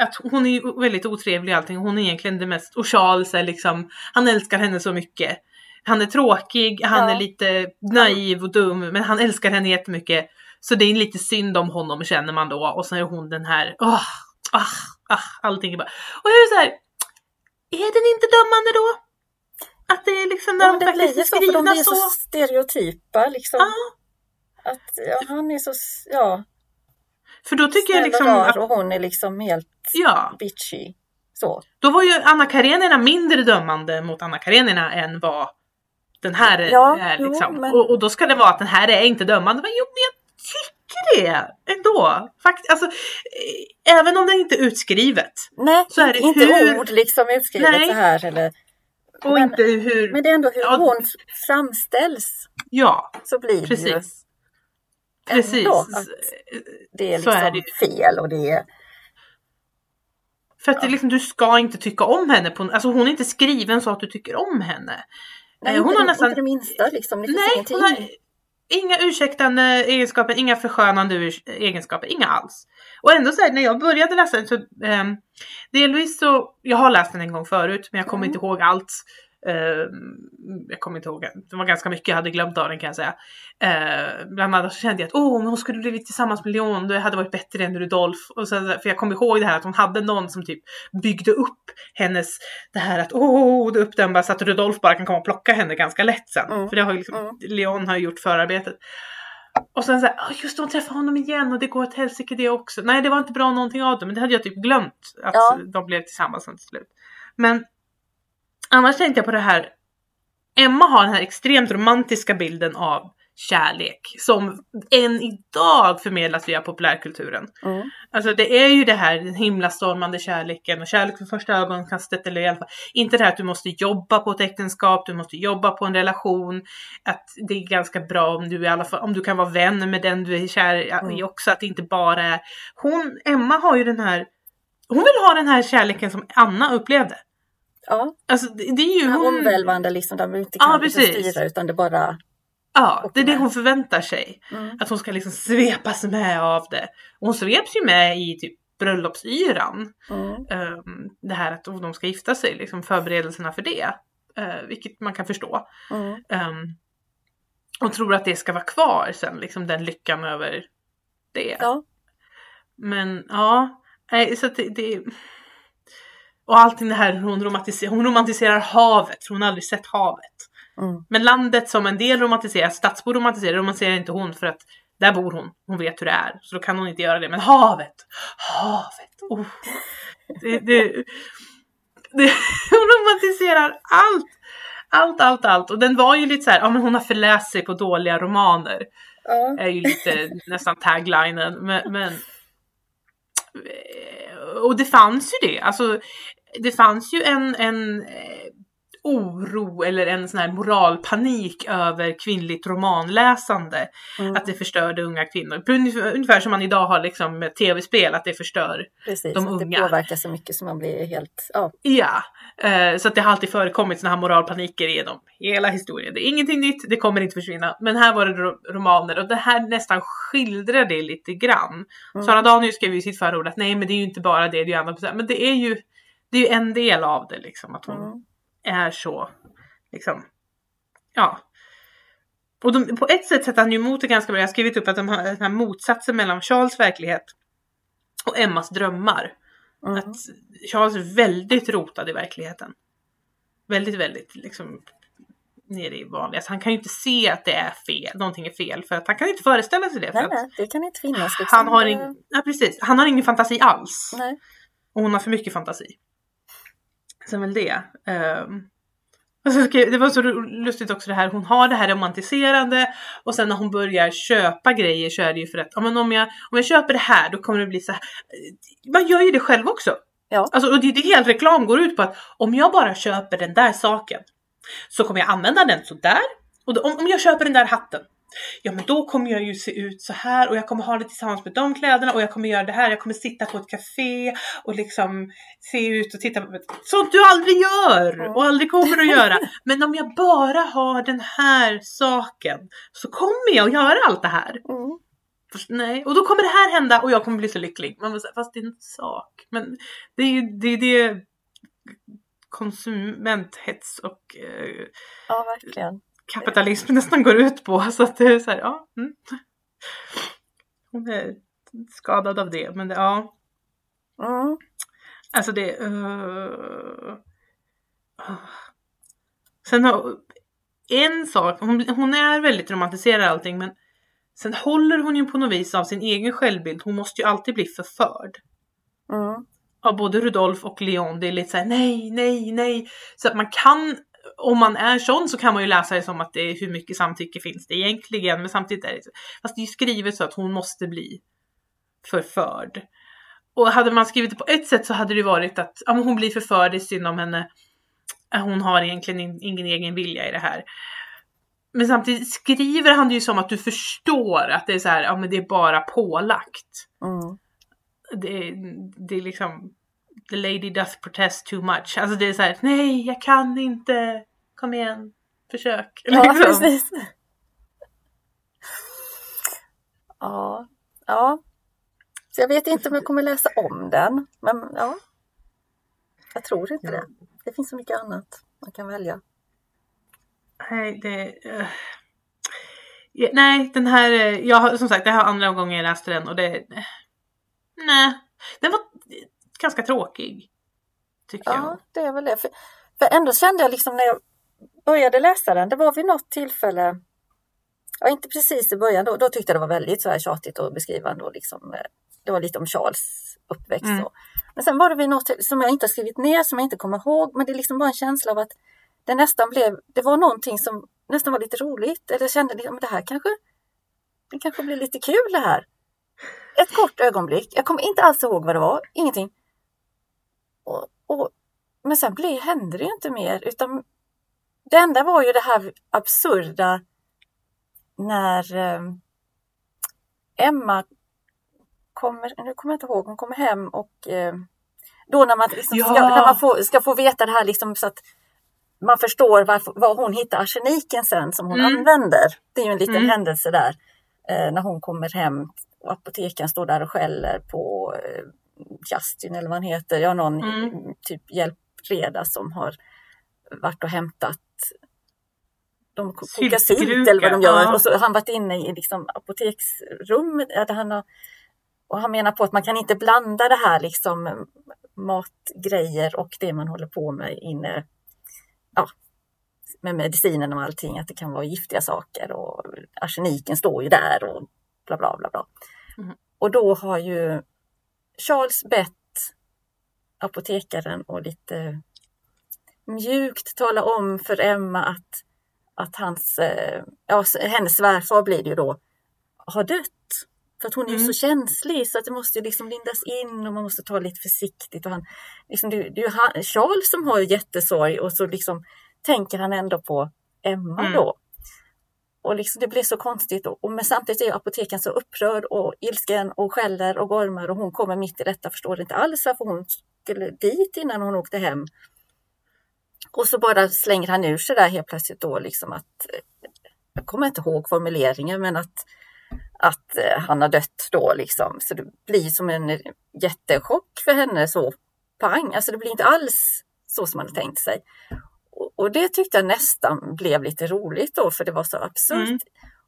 Speaker 1: att hon är väldigt otrevlig och allting, hon är egentligen det mest, och Charles är liksom, han älskar henne så mycket. Han är tråkig, han
Speaker 2: Ja.
Speaker 1: är lite naiv och dum, men han älskar henne jättemycket. Så det är lite synd om honom känner man då och så är hon den här, åh, ah, ah, allting är bara. Och jag är så här, är den inte dömande då? Att det är liksom när
Speaker 2: Ja,
Speaker 1: de faktiskt är
Speaker 2: så för de
Speaker 1: skrivna
Speaker 2: blir så
Speaker 1: så.
Speaker 2: stereotypa liksom.
Speaker 1: Ja.
Speaker 2: Att ja, han är så, ja,
Speaker 1: För då tycker jag liksom
Speaker 2: rar och hon är liksom helt
Speaker 1: ja,
Speaker 2: bitchy. Så.
Speaker 1: då var ju Anna Karenina mindre dömande mot Anna Karenina än vad den här är-
Speaker 2: Ja,
Speaker 1: är
Speaker 2: jo,
Speaker 1: liksom.
Speaker 2: men-
Speaker 1: och, och då ska det vara att den här är inte dömande. Men jo, men jag tycker det ändå. Fakt, alltså, eh, även om det inte är utskrivet.
Speaker 2: Nej,
Speaker 1: Så är det
Speaker 2: inte
Speaker 1: hur-
Speaker 2: ord liksom utskrivet
Speaker 1: Nej.
Speaker 2: så här eller.
Speaker 1: Och
Speaker 2: Men-
Speaker 1: inte hur,
Speaker 2: Men det är ändå hur
Speaker 1: Ja.
Speaker 2: hon framställs
Speaker 1: ja,
Speaker 2: så blir det ju.
Speaker 1: Precis.
Speaker 2: Ändå att Det är liksom
Speaker 1: är det
Speaker 2: fel och det är.
Speaker 1: För att det liksom, du ska inte tycka om henne. På, alltså hon är inte skriven så att du tycker om henne.
Speaker 2: Nej,
Speaker 1: Eh, hon
Speaker 2: inte,
Speaker 1: har nästan-
Speaker 2: inte det minsta liksom. Det
Speaker 1: Nej,
Speaker 2: ingenting.
Speaker 1: hon har inga ursäktande egenskaper, inga förskönande egenskaper, inga alls. Och ändå så här, när jag började läsa den så ehm, delvis så, jag har läst den en gång förut men jag kommer
Speaker 2: Mm.
Speaker 1: inte ihåg allt. Ehm, jag kommer inte ihåg, det var ganska mycket jag hade glömt av den kan jag säga. Uh, bland annat så kände jag att åh, men hon skulle blivit tillsammans med Leon, det hade varit bättre än Rudolf. Och så, för jag kommer ihåg det här att hon hade någon som typ byggde upp hennes, det här att åh, det upp den bara så att Rudolf bara kan komma och plocka henne ganska lätt sen.
Speaker 2: Mm.
Speaker 1: För det har ju liksom,
Speaker 2: Mm.
Speaker 1: Leon har gjort förarbetet. Och sen såhär, oh, just det, hon träffar honom igen och det går åt helsike det också. Nej, det var inte bra någonting av det, men det hade jag typ glömt att
Speaker 2: Ja.
Speaker 1: de blev tillsammans sen till slut. Men annars tänkte jag på det här, Emma har den här extremt romantiska bilden av kärlek som än idag förmedlas via populärkulturen.
Speaker 2: Mm.
Speaker 1: Alltså det är ju det här den himlastormande kärleken och kärlek för första ögonkastet eller i alla fall inte det här att du måste jobba på ett äktenskap, du måste jobba på en relation. Att det är ganska bra om du i alla fall, om du kan vara vän med den du är kär i
Speaker 2: Mm.
Speaker 1: också, att det inte bara är hon, Emma har ju den här hon vill ha den här kärleken som Anna upplevde.
Speaker 2: Ja,
Speaker 1: Alltså det, det är ju hon.
Speaker 2: omvälvande liksom där man inte
Speaker 1: Ja,
Speaker 2: kan liksom
Speaker 1: precis.
Speaker 2: styra utan det bara.
Speaker 1: Ja, det är det hon förväntar sig.
Speaker 2: Mm.
Speaker 1: Att hon ska liksom svepas med av det. Och hon sveps ju med i typ bröllopsyran.
Speaker 2: Mm.
Speaker 1: Ehm, det här att de ska gifta sig, liksom förberedelserna för det. Eh, vilket man kan förstå.
Speaker 2: Mm.
Speaker 1: Ehm, och tror att det ska vara kvar sen, liksom den lyckan över det.
Speaker 2: Ja,
Speaker 1: Men ja, nej, så att det, det... Och allting det här hon romantiserar, hon romantiserar havet, för hon har aldrig sett havet.
Speaker 2: mm.
Speaker 1: Men landet som en del romantiserar, stadsbor romantiserar, romantiserar inte hon för att där bor hon, hon vet hur det är. Så då kan hon inte göra det. Men havet! Havet! Oh. Det, det, det, hon romantiserar allt! Allt, allt, allt. Och den var ju lite så här, ja men hon har förläst sig på dåliga romaner.
Speaker 2: ja.
Speaker 1: Är ju lite nästan taglinen. Men, men och det fanns ju det. Alltså det fanns ju en, en eh, oro eller en sån här moralpanik över kvinnligt romanläsande.
Speaker 2: Mm.
Speaker 1: Att det förstörde unga kvinnor. Ungefär, som man idag har liksom med tv-spel, att det förstör.
Speaker 2: Precis,
Speaker 1: de unga.
Speaker 2: det påverkar så mycket som man blir helt, ja.
Speaker 1: Ja, eh, så att det har alltid förekommit såna här moralpaniker genom hela historien. Det är ingenting nytt, det kommer inte försvinna. Men här var det ro- romaner och det här nästan skildrar det lite grann.
Speaker 2: Mm.
Speaker 1: Sara Danius skrev ju i sitt förord att nej men det är ju inte bara det, det är ju annat. Men det är ju, det är ju en del av det liksom. Att hon
Speaker 2: Mm.
Speaker 1: Är så, liksom, ja. Och de, på ett sätt sätter han ju emot det ganska bra. Jag har skrivit upp att de har den här motsatsen mellan Charles verklighet och Emmas drömmar.
Speaker 2: Mm.
Speaker 1: Att Charles är väldigt rotad i verkligheten. Väldigt, väldigt liksom nere i vanliga. Så han kan ju inte se att det är fel, någonting är fel för att han kan inte föreställa sig det. För
Speaker 2: Nej, nej, det kan inte finnas. Liksom.
Speaker 1: han, har in, ja, precis. han har ingen fantasi alls.
Speaker 2: Nej.
Speaker 1: Och hon har för mycket fantasi. Sen väl det. Ehm, det var så lustigt också det här, hon har det här romantiserande och sen när hon börjar köpa grejer så är det ju för att ja, men om, jag, om jag köper det här då kommer det bli så här. Man gör ju det själv också.
Speaker 2: Ja.
Speaker 1: Alltså, och det det hela reklam går ut på att om jag bara köper den där saken så kommer jag använda den så där. Och då, om, om jag köper den där hatten ja men då kommer jag ju se ut så här och jag kommer ha det tillsammans med de kläderna och jag kommer göra det här. Jag kommer sitta på ett café och liksom se ut och titta på sånt du aldrig gör och aldrig kommer att göra. Men om jag bara har den här saken så kommer jag att göra allt det här.
Speaker 2: Mm.
Speaker 1: Fast, nej, och då kommer det här hända och jag kommer bli så lycklig. Man säga, fast det är en sak. Men det är ju det, är det konsumenthets och eh,
Speaker 2: ja, verkligen
Speaker 1: kapitalism nästan går ut på. Så att det är så här, ja. Mm. Hon är skadad av det, men det, ja.
Speaker 2: Mm.
Speaker 1: Alltså det... Uh, Sen har... En sak, hon, hon är väldigt romantiserad allting men sen håller hon ju på något vis av sin egen självbild. Hon måste ju alltid bli förförd.
Speaker 2: Mm.
Speaker 1: Av både Rudolf och Leon. Det är lite såhär nej, nej, nej. Så att man kan om man är sån så kan man ju läsa det som att det är hur mycket samtycke finns det egentligen. Men samtidigt är det fast det är ju skrivet så att hon måste bli förförd. Och hade man skrivit det på ett sätt så hade det varit att ja, hon blir förförd, det är synd om henne. Hon har egentligen ingen egen vilja i det här. Men samtidigt skriver han det ju som att du förstår att det är så här, ja men det är bara pålagt.
Speaker 2: Mm.
Speaker 1: Det, det är liksom the lady doth protest too much. Alltså det är så här, nej jag kan inte, kom igen, försök.
Speaker 2: Ja,
Speaker 1: liksom.
Speaker 2: precis. Ja, ja. Så jag vet inte om jag kommer läsa om den, men ja. Jag tror inte
Speaker 1: Ja.
Speaker 2: det. Det finns så mycket annat man kan välja.
Speaker 1: Nej, det... Uh, ja, nej, den här... eh, Jag har, som sagt, det här är andra gången jag läste den och det... eh, nej, den var ganska tråkig. Tycker
Speaker 2: Ja,
Speaker 1: jag.
Speaker 2: det är väl det. För, för ändå kände jag liksom när jag började läsa den, det var vid något tillfälle, ja inte precis i början, då, då tyckte jag det var väldigt så här tjatigt och beskrivande och liksom, eh, det var lite om Charles uppväxt.
Speaker 1: Mm.
Speaker 2: Och, men sen var det vid något som jag inte har skrivit ner, som jag inte kommer ihåg, men det liksom var en känsla av att det nästan blev, det var någonting som nästan var lite roligt, eller jag kände liksom, men det här kanske, det kanske blir lite kul det här. Ett kort ögonblick, jag kommer inte alls ihåg vad det var, ingenting. Och, och, men sen blir, hände det ju inte mer utan det enda var ju det här absurda när eh, Emma kommer, nu kommer jag inte ihåg, hon kommer hem och eh, då när man, liksom ska,
Speaker 1: Ja.
Speaker 2: när man får, ska få veta det här liksom så att man förstår varför, var hon hittar arseniken sen som hon
Speaker 1: Mm.
Speaker 2: använder. Det är ju en liten
Speaker 1: Mm.
Speaker 2: händelse där eh, när hon kommer hem och apotekaren står där och skäller på eh, Justin eller vad han heter, ja någon
Speaker 1: Mm.
Speaker 2: typ hjälpreda som har varit och hämtat de kokar sylt eller vad de gör
Speaker 1: ja.
Speaker 2: och så har han varit inne i liksom apoteksrummet. Han har, och han menar på att man kan inte blanda det här liksom matgrejer och det man håller på med inne ja, med medicinen och allting, att det kan vara giftiga saker och arseniken står ju där och bla bla bla. bla.
Speaker 1: Mm.
Speaker 2: Och då har ju Charles bett apotekaren och lite mjukt tala om för Emma att, att hans, eh, ja, hennes svärfar blir det ju då, har dött. För att hon är ju
Speaker 1: Mm.
Speaker 2: så känslig så att det måste ju liksom lindas in och man måste ta lite försiktigt. Och han, liksom, det, det är ju han, Charles som har jättesorg och så liksom tänker han ändå på Emma
Speaker 1: Mm.
Speaker 2: då. Och liksom, det blir så konstigt och, och men samtidigt är apoteken så upprörd och ilsken och skäller och gormar och hon kommer mitt i detta förstår inte alls varför hon skulle dit innan hon åkte hem. Och så bara slänger han ur sig där helt plötsligt då liksom att, eh, jag kommer inte ihåg formuleringen men att, att eh, han har dött då liksom. Så det blir som en jättechock för henne så pang, alltså det blir inte alls så som man hade tänkt sig. Och, det tyckte jag nästan blev lite roligt då för det var så absurt.
Speaker 1: Mm.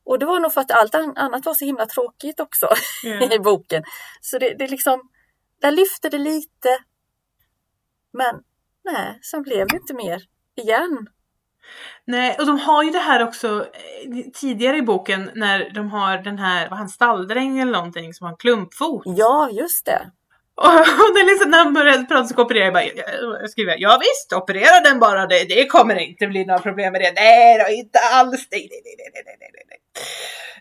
Speaker 2: Och det var nog för att allt an- annat var så himla tråkigt också
Speaker 1: Ja.
Speaker 2: i boken. Så det, det liksom, där lyfte det lite. Men nej, sen blev det inte mer igen.
Speaker 1: Nej, och de har ju det här också eh, tidigare i boken när de har den här, vad han stalldräng eller någonting som har en klumpfot.
Speaker 2: Ja, just det.
Speaker 1: Och, och det är liksom när han började prata så operera jag bara, jag, jag skriver ja visst operera den bara, det, det kommer inte bli några problem med det. Nej då, inte alls. Nej, nej, nej, nej, nej, nej, nej.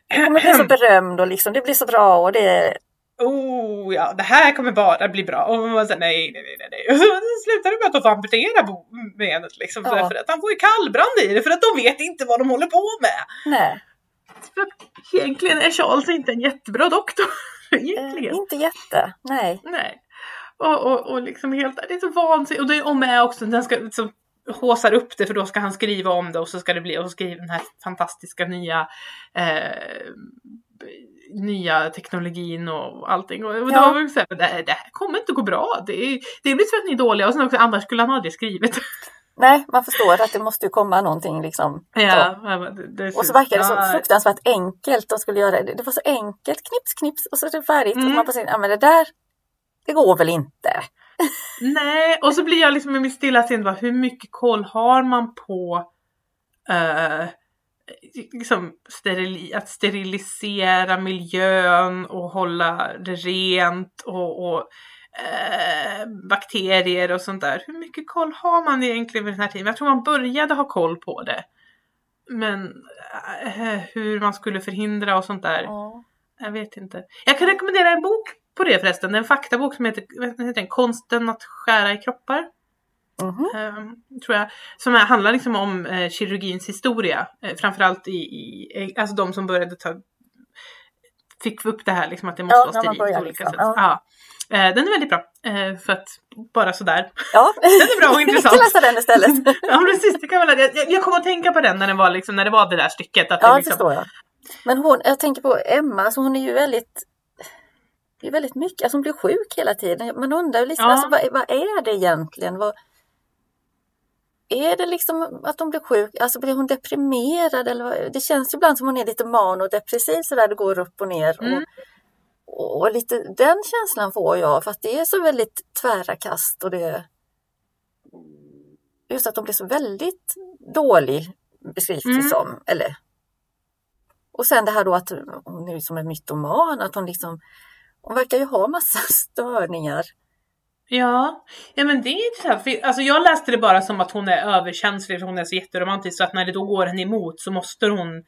Speaker 2: Jag kommer bli så berömd och liksom, det blir så bra och det...
Speaker 1: Oh ja, det här kommer bara bli bra. Och man säger nej, nej, nej, nej. Och så slutar det med att de amputera benet liksom.
Speaker 2: Ja.
Speaker 1: För att han får ju kallbrand i det för att de vet inte vad de håller på med.
Speaker 2: Nej,
Speaker 1: För att egentligen är Charles inte en jättebra doktor.
Speaker 2: eh,
Speaker 1: Egentligen.
Speaker 2: inte jätte. Nej.
Speaker 1: Nej. Och, och, och liksom helt, det är så vansinnigt. Och det är och med också, den ska liksom håsar upp det för då ska han skriva om det och så ska det bli, och så skriver den här fantastiska nya eh, nya teknologin och allting. Och, och
Speaker 2: Ja.
Speaker 1: då var vi så här, det, här- kommer inte gå bra. Det, är, det blir så att ni är dåliga och sen också annars skulle han aldrig skrivit.
Speaker 2: Nej, man förstår att det måste ju komma någonting liksom.
Speaker 1: ja, det, det
Speaker 2: Och så verkar det så
Speaker 1: ja,
Speaker 2: fruktansvärt enkelt de skulle göra det. Det var så enkelt, knips, knips och så är det färdigt.
Speaker 1: Mm.
Speaker 2: Och man bara säger, ja men det där, det går väl inte.
Speaker 1: Nej, och så blir jag liksom i mitt stilla sinne hur mycket koll har man på eh, liksom sterili att sterilisera miljön och hålla det rent och, och eh, bakterier och sånt där. Hur mycket koll har man egentligen vid den här tiden? Jag tror man började ha koll på det. Men eh, hur man skulle förhindra och sånt där.
Speaker 2: Ja.
Speaker 1: Jag vet inte. Jag kan rekommendera en bok på det förresten. En faktabok som heter, heter den? Konsten att skära i kroppar.
Speaker 2: Mhm.
Speaker 1: ehm, tror jag. Som är, handlar liksom om eh, kirurgins historia. Eh, framförallt i, i, alltså de som började ta fick upp det här liksom att det måste
Speaker 2: Ja,
Speaker 1: vara sterilt på olika sätt. Ja. Eh, den är väldigt bra. Eh, för att bara sådär.
Speaker 2: Ja,
Speaker 1: Den är bra och intressant.
Speaker 2: kan läsa den istället.
Speaker 1: Ja precis, det kan väl, jag, jag kom att tänka på den när, den var liksom, när det var det där stycket. Att
Speaker 2: Ja,
Speaker 1: det liksom,
Speaker 2: förstår jag. Men hon, jag tänker på Emma, alltså hon är ju väldigt det är väldigt mycket, alltså hon blir sjuk hela tiden. Man undrar liksom,
Speaker 1: Ja.
Speaker 2: alltså, vad, vad är det egentligen? Vad, är det liksom att hon blir sjuk? Alltså blir hon deprimerad? Eller vad? Det känns ju ibland som hon är lite manodepressiv sådär, det går upp och ner.
Speaker 1: Mm.
Speaker 2: Och, och lite den känslan får jag för att det är så väldigt tvära kast och det just att de blir så väldigt dålig beskrivs det
Speaker 1: Mm.
Speaker 2: som. Eller, och sen det här då att hon är som en mytoman, att hon liksom hon verkar ju ha massa störningar.
Speaker 1: Ja, ja men det är intressant. För, alltså jag läste det bara som att hon är överkänslig för hon är så jätteromantisk så att när det då går henne emot så måste hon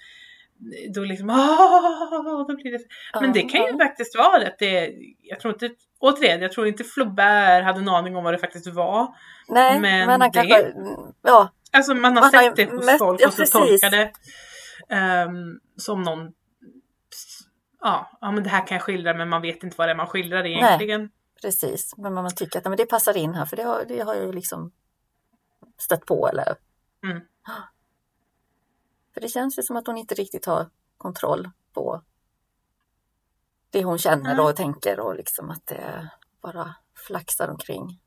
Speaker 1: då liksom ah, då blir det... Men det kan ju faktiskt vara att det. Jag tror inte, återigen, jag tror inte Flaubert hade en aning om vad det faktiskt var.
Speaker 2: Nej,
Speaker 1: men
Speaker 2: men, han
Speaker 1: det-
Speaker 2: kanske, ja,
Speaker 1: Alltså man har
Speaker 2: Man har
Speaker 1: sett det hos
Speaker 2: mött-
Speaker 1: folk
Speaker 2: ja,
Speaker 1: och så
Speaker 2: precis.
Speaker 1: tolkar det ehm, som någon Ja, ja, men det här kan jag skildra men man vet inte vad det är man skildrar egentligen.
Speaker 2: precis. Men man tycker att ja, men det passar in här för det har, det har jag ju liksom stött på eller.
Speaker 1: Mm.
Speaker 2: För det känns ju som att hon inte riktigt har kontroll på det hon känner
Speaker 1: Nej.
Speaker 2: och tänker och liksom att det bara flaxar omkring.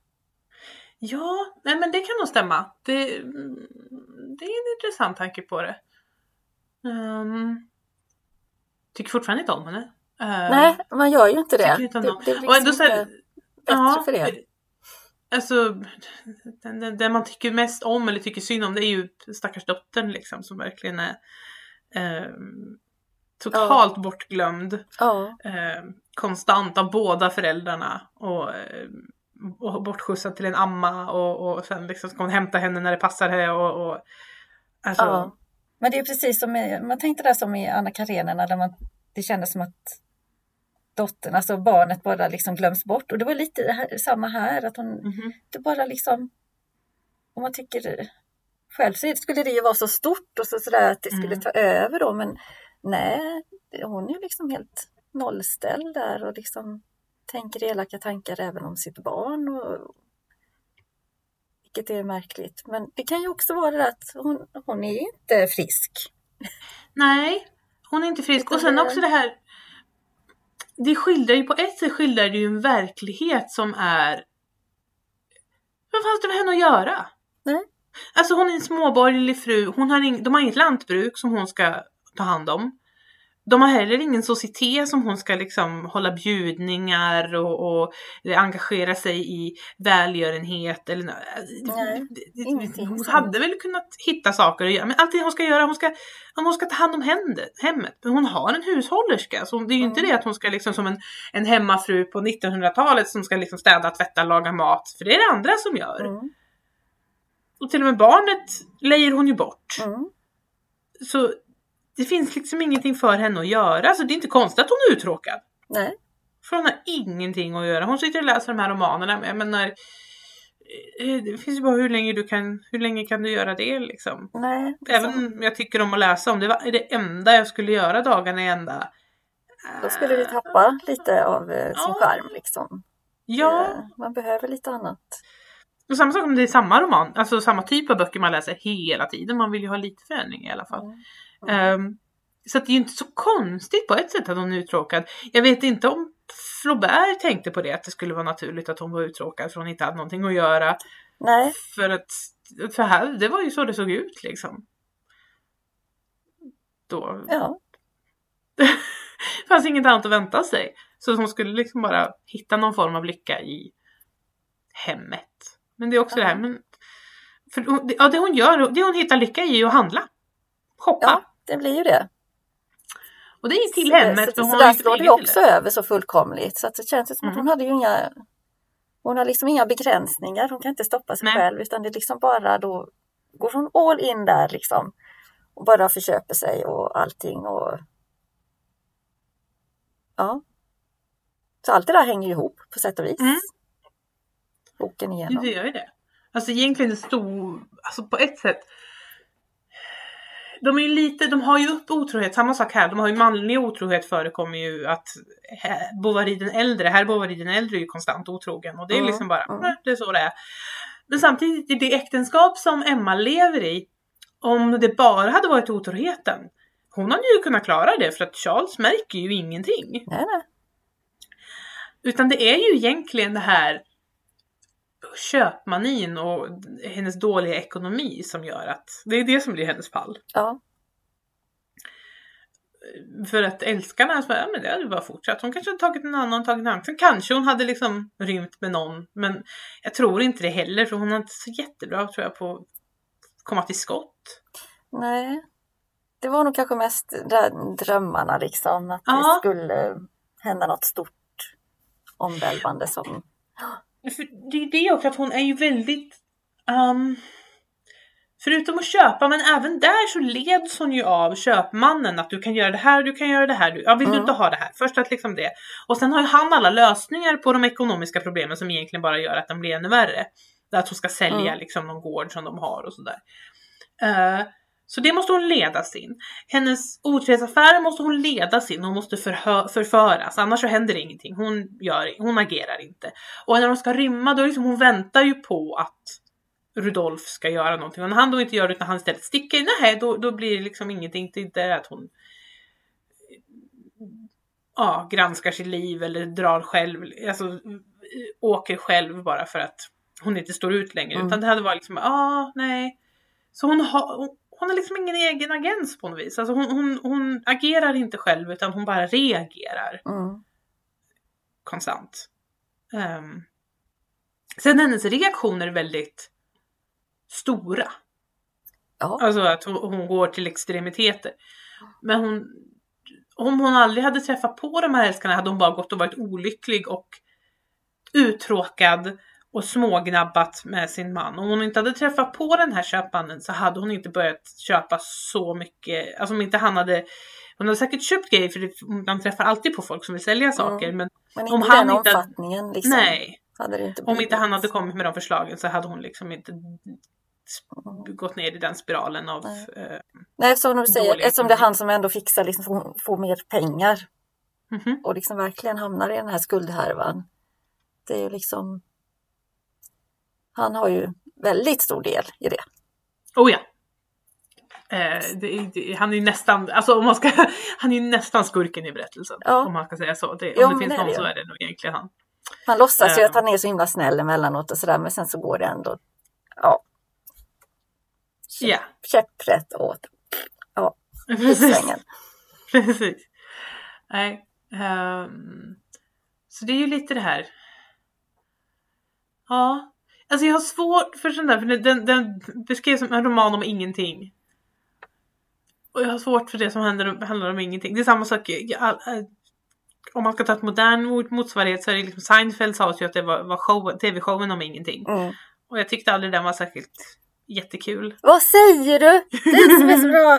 Speaker 1: Ja, nej men det kan nog stämma. Det, mm, det är en intressant tanke på det. Um, tycker fortfarande inte om henne. Ehm,
Speaker 2: Nej, man gör ju inte det.
Speaker 1: inte
Speaker 2: det, det är liksom
Speaker 1: Och ändå så här,
Speaker 2: bättre för det.
Speaker 1: Alltså, den, den, den man tycker mest om eller tycker synd om det är ju stackars dottern liksom som verkligen är ehm, totalt bortglömd.
Speaker 2: Ja,
Speaker 1: eh, konstant av båda föräldrarna och, eh, och bortskjutsad till en amma och, och sen liksom ska hon hämta henne när det passar henne och, och alltså,
Speaker 2: ja. Men det är precis som i, man tänkte där som i Anna Karenina där man, det kändes som att dottern, alltså barnet bara liksom glöms bort. Och det var lite här, samma här, att hon,
Speaker 1: mhm.
Speaker 2: det bara liksom, om man tycker själv så skulle det ju vara så stort och så sådär att det skulle
Speaker 1: Mm.
Speaker 2: ta över då, men nej, hon är ju liksom helt nollställd där och liksom tänker elaka tankar även om sitt barn. Och, vilket är märkligt. Men det kan ju också vara det att hon, hon är inte frisk.
Speaker 1: Nej, hon är inte frisk. Och sen också det här. Det skildrar ju på ett sätt skildrar det ju en verklighet som är. Vad fanns det för henne att göra?
Speaker 2: Nej.
Speaker 1: Alltså hon är en småborgerlig fru. Hon har ing, de har inget lantbruk som hon ska ta hand om. De har heller ingen societet som hon ska liksom hålla bjudningar och, och engagera sig i välgörenhet eller
Speaker 2: Nej, ingenting
Speaker 1: Hon hade väl kunnat hitta saker att göra, men allt det hon ska göra, hon ska, hon ska ta hand om hemmet, hemmet. Men hon har en hushållerska, så det är ju inte
Speaker 2: Mm.
Speaker 1: det att hon ska liksom som en, en hemmafru på 1900-talet som ska liksom städa, tvätta, laga mat, för det är det andra som gör.
Speaker 2: Mm.
Speaker 1: Och till och med barnet lejer hon ju bort.
Speaker 2: Mm.
Speaker 1: Så det finns liksom ingenting för henne att göra, så det är inte konstigt att hon är uttråkad.
Speaker 2: Nej,
Speaker 1: För hon har ingenting att göra. Hon sitter och läser de här romanerna, jag menar, eh, det finns ju bara hur länge du kan, hur länge kan du göra det liksom?
Speaker 2: nej.
Speaker 1: Även om jag tycker om att läsa om det, var det enda jag skulle göra dagarna i ända.
Speaker 2: Då skulle vi tappa lite av eh, sin
Speaker 1: Ja.
Speaker 2: charm liksom.
Speaker 1: Ja,
Speaker 2: Eh, Man behöver lite annat.
Speaker 1: och samma sak om det är samma roman, alltså samma typ av böcker man läser hela tiden. Man vill ju ha lite förändring i alla fall.
Speaker 2: Mm.
Speaker 1: Ehm, så det är ju inte så konstigt på ett sätt att hon är uttråkad. Jag vet inte om Flaubert tänkte på det, att det skulle vara naturligt att hon var uttråkad för hon inte hade någonting att göra.
Speaker 2: Nej,
Speaker 1: För att, för här, det var ju så det såg ut liksom. Då
Speaker 2: ja.
Speaker 1: fanns inget annat att vänta sig. Så hon skulle liksom bara hitta någon form av lycka i hemmet. Men det är också det här,
Speaker 2: Ja.
Speaker 1: men för, det- ja, det hon gör, det hon hittar lycka i är att handla. Shoppa.
Speaker 2: ja, det blir ju det.
Speaker 1: Och det är ju till
Speaker 2: Så-
Speaker 1: hemmet.
Speaker 2: Så, så
Speaker 1: hon har
Speaker 2: där slår det också
Speaker 1: heller.
Speaker 2: över så fullkomligt. Så att det känns som att hon
Speaker 1: Mhm.
Speaker 2: hade ju inga hon har liksom inga begränsningar, hon kan inte stoppa sig
Speaker 1: Nej.
Speaker 2: själv utan det är liksom bara då går hon all in där liksom. Och bara förköper sig och allting och ja. Så allt det där hänger ihop på sätt och vis.
Speaker 1: Mm.
Speaker 2: Boken igenom.
Speaker 1: Det gör ju det. Alltså egentligen en stor, alltså på ett sätt. De är ju lite, de har ju upp otrohet, samma sak här, de har ju manlig otrohet förekommer ju att här- Bovary den äldre, här Bovary den äldre är ju konstant otrogen och det är
Speaker 2: Mm,
Speaker 1: liksom bara,
Speaker 2: mm.
Speaker 1: "Nej, det är så det är. Men samtidigt i det äktenskap som Emma lever i, om det bara hade varit otroheten, hon hade ju kunnat klara det för att Charles märker ju ingenting.
Speaker 2: Nej, nej.
Speaker 1: Utan det är ju egentligen det här köpmanin och hennes dåliga ekonomi som gör att det är det som blir hennes fall.
Speaker 2: Ja.
Speaker 1: För att älskarna, så, ja men det hade bara fortsatt. Hon kanske hade tagit en annan, tagit en annan. Sen kanske hon hade liksom rymt med någon. Men jag tror inte det heller för hon är inte så jättebra tror jag på att komma till skott.
Speaker 2: Nej. Det var nog kanske mest drömmarna liksom. Att
Speaker 1: Ja.
Speaker 2: det skulle hända något stort omvälvande som...
Speaker 1: För det är det också att hon är ju väldigt... ehm, förutom att köpa, men även där så leds hon ju av köpmannen att du kan göra det här, du kan göra det här. Du, ja, vill du
Speaker 2: Mm.
Speaker 1: inte ha det här? Först att liksom det. Och sen har ju han alla lösningar på de ekonomiska problemen som egentligen bara gör att de blir ännu värre. Att hon ska sälja
Speaker 2: Mm.
Speaker 1: liksom någon gård som de har och sådär. Eh, så det måste hon ledas in. Hennes otrohetsaffärer måste hon ledas in. Hon måste förföras. Annars så händer ingenting. Hon, gör, hon agerar inte. Och när de ska rymma då liksom, hon väntar ju på att Rudolf ska göra någonting. Och när han då inte gör det utan han istället sticker, nej då, då blir det liksom ingenting. Det är inte att hon ja, granskar sitt liv eller drar själv, alltså åker själv bara för att hon inte står ut längre.
Speaker 2: Mm.
Speaker 1: Utan det hade varit liksom, ja, ah, nej. Så hon har, hon, hon har liksom ingen egen agens på något vis. Alltså hon, hon, hon agerar inte själv utan hon bara reagerar
Speaker 2: Mm.
Speaker 1: konstant. Um, sen hennes reaktioner är väldigt stora.
Speaker 2: Ja.
Speaker 1: Alltså att hon, hon går till extremiteter. Men hon, om hon aldrig hade träffat på de här älskarna hade hon bara gått och varit olycklig och uttråkad och smågnabbat med sin man. Om hon inte hade träffat på den här köpmannen så hade hon inte börjat köpa så mycket. Alltså om inte han hade hon hade säkert köpt grejer för det, man träffar alltid på folk som vill sälja saker. Men
Speaker 2: Men
Speaker 1: Om
Speaker 2: inte
Speaker 1: han
Speaker 2: den
Speaker 1: inte hade-
Speaker 2: omfattningen liksom.
Speaker 1: nej,
Speaker 2: inte
Speaker 1: om inte han hade kommit med de förslagen så hade hon liksom inte
Speaker 2: Mm.
Speaker 1: gått ner i den spiralen av
Speaker 2: Nej.
Speaker 1: eh,
Speaker 2: Nej, som du säger, eftersom det är han som ändå fixar liksom få, få mer pengar
Speaker 1: mhm.
Speaker 2: och liksom verkligen hamnar i den här skuldhärvan. Det är ju liksom... Han har ju väldigt stor del i det.
Speaker 1: Oh ja. Eh, det, det, han är ju nästan, alltså om man ska, han är ju nästan skurken i berättelsen.
Speaker 2: Ja.
Speaker 1: Om man ska säga så. Det,
Speaker 2: Jo,
Speaker 1: om det finns någon
Speaker 2: det
Speaker 1: så
Speaker 2: ju.
Speaker 1: är det nog egentligen han.
Speaker 2: Han låtsas ju
Speaker 1: Ja.
Speaker 2: att han är så himla snäll emellanåt och sådär men sen så går det ändå ja,
Speaker 1: Ja,
Speaker 2: käpprätt åt
Speaker 1: precis.
Speaker 2: svängen.
Speaker 1: precis. Nej. ehm, så det är ju lite det här. Ja. Alltså jag har svårt för sån där, för den, den beskrevs som en roman om ingenting. Och jag har svårt för det som händer, handlar om ingenting. Det är samma sak, jag, äh, om man ska ta ett modern mot- motsvarighet så är det liksom Seinfeld sa ju att det var, var show, tv-showen om ingenting.
Speaker 2: Mm.
Speaker 1: Och jag tyckte aldrig den var särskilt jättekul.
Speaker 2: Vad säger du? Det som är så bra!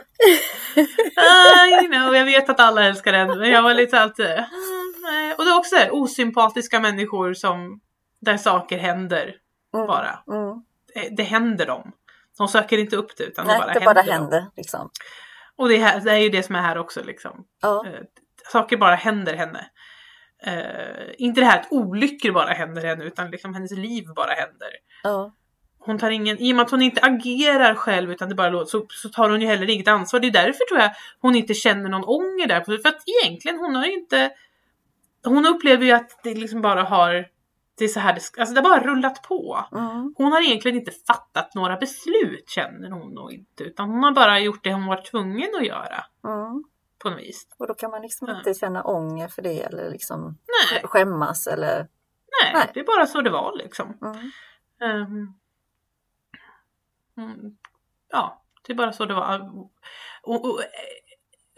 Speaker 1: I know, jag vet att alla älskar den men jag var lite alltid mm, nej. Och det är också osympatiska människor som där saker händer
Speaker 2: Mm.
Speaker 1: bara.
Speaker 2: Mm.
Speaker 1: Det, det händer dem. De söker inte upp det utan
Speaker 2: Nej,
Speaker 1: det bara
Speaker 2: det
Speaker 1: händer.
Speaker 2: bara händer liksom.
Speaker 1: Och det, här, det är ju det som är här också liksom.
Speaker 2: Ja.
Speaker 1: Eh, saker bara händer henne. Eh, inte det här att olyckor bara händer henne utan liksom hennes liv bara händer.
Speaker 2: Ja.
Speaker 1: Hon tar ingen, i och med att hon inte agerar själv utan det bara låter så, så tar hon ju heller inget ansvar. Det är därför tror jag hon inte känner någon ånger där. För att egentligen hon har inte, hon upplever ju att det liksom bara har, det är så här, det, alltså det har bara rullat på.
Speaker 2: Mm.
Speaker 1: Hon har egentligen inte fattat några beslut känner hon nog inte. Utan hon har bara gjort det hon var tvungen att göra.
Speaker 2: Mm.
Speaker 1: På något vis.
Speaker 2: Och då kan man liksom
Speaker 1: Ja.
Speaker 2: inte känna ånger för det eller liksom
Speaker 1: Nej,
Speaker 2: skämmas eller...
Speaker 1: nej,
Speaker 2: Nej.
Speaker 1: det är bara så det var liksom.
Speaker 2: Mm.
Speaker 1: Mm, ja, det är bara så det var. Och, och,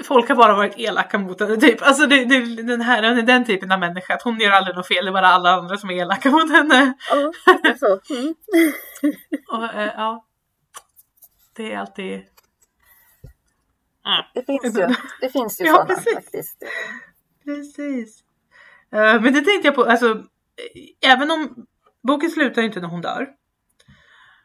Speaker 1: folk har bara varit elaka mot henne typ. Alltså det, det, den här, hon är den typen av människa. Att hon gör aldrig något fel, det är bara alla andra som är elaka mot henne.
Speaker 2: Ja, så. Mm.
Speaker 1: Och, eh, ja, det är alltid... Ja,
Speaker 2: Det finns ju, det finns ju
Speaker 1: Ja,
Speaker 2: sådana
Speaker 1: precis.
Speaker 2: faktiskt.
Speaker 1: precis. Eh, men det tänkte jag på, alltså även om boken slutar ju inte när hon dör.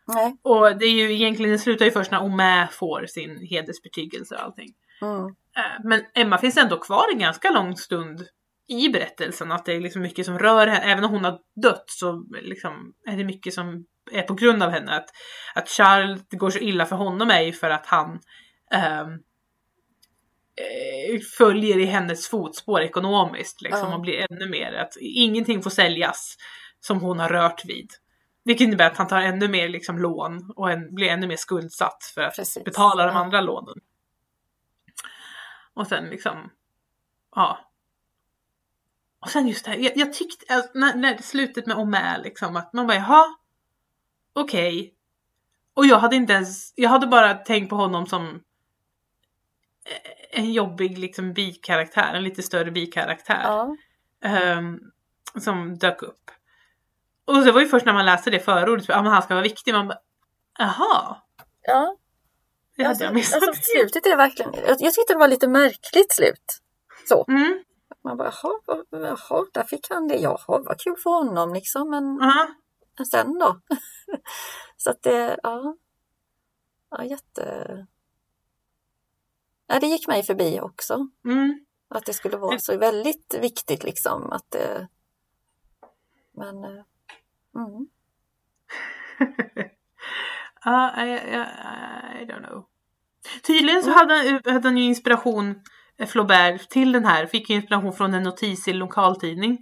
Speaker 2: Nej.
Speaker 1: Och det är ju egentligen, det slutar ju först när Omä får sin hedersbetygelse och allting.
Speaker 2: Mm.
Speaker 1: Eh, Men Emma finns ändå kvar en ganska lång stund i berättelsen. Att det är liksom mycket som rör henne. Även om hon har dött så liksom är det mycket som är på grund av henne. Att, att Charles, det går så illa för honom är ju för att han eh, följer i hennes fotspår ekonomiskt. Liksom,
Speaker 2: Ja.
Speaker 1: Och blir ännu mer att ingenting får säljas som hon har rört vid. Vilket innebär att han tar ännu mer liksom, lån och en, blir ännu mer skuldsatt för att
Speaker 2: Precis.
Speaker 1: betala de andra lånen. Och sen liksom, ja. Och sen just det här, jag, jag tyckte, alltså, när, när slutet med Omä liksom, att man bara jaha, okej. Och jag hade inte ens, jag hade bara tänkt på honom som eh, en jobbig liksom bikaraktär, en lite större bikaraktär.
Speaker 2: Ja.
Speaker 1: ehm, som dök upp. Och det var ju först när man läste det förordet, ja men han ska vara viktig, man bara, jaha,
Speaker 2: ja.
Speaker 1: Det hade
Speaker 2: Alltså,
Speaker 1: jag missat.
Speaker 2: alltså, slutet är verkligen, jag, tyckte det var lite märkligt slut. Så.
Speaker 1: Mm,
Speaker 2: Man bara, jaha, jaha, där fick han det. Jaha, vad kul för honom liksom. Men
Speaker 1: ja.
Speaker 2: men sen då? så att det, ja. Ja, jätte... Ja, det gick mig förbi också.
Speaker 1: Mm.
Speaker 2: Att det skulle vara så väldigt viktigt liksom att det... Men... eh, Mm.
Speaker 1: Ja, I, I, I don't know. Tydligen så hade, han- hade han ju inspiration, eh, Flaubert, till den här. Fick ju inspiration från en notis i lokaltidning.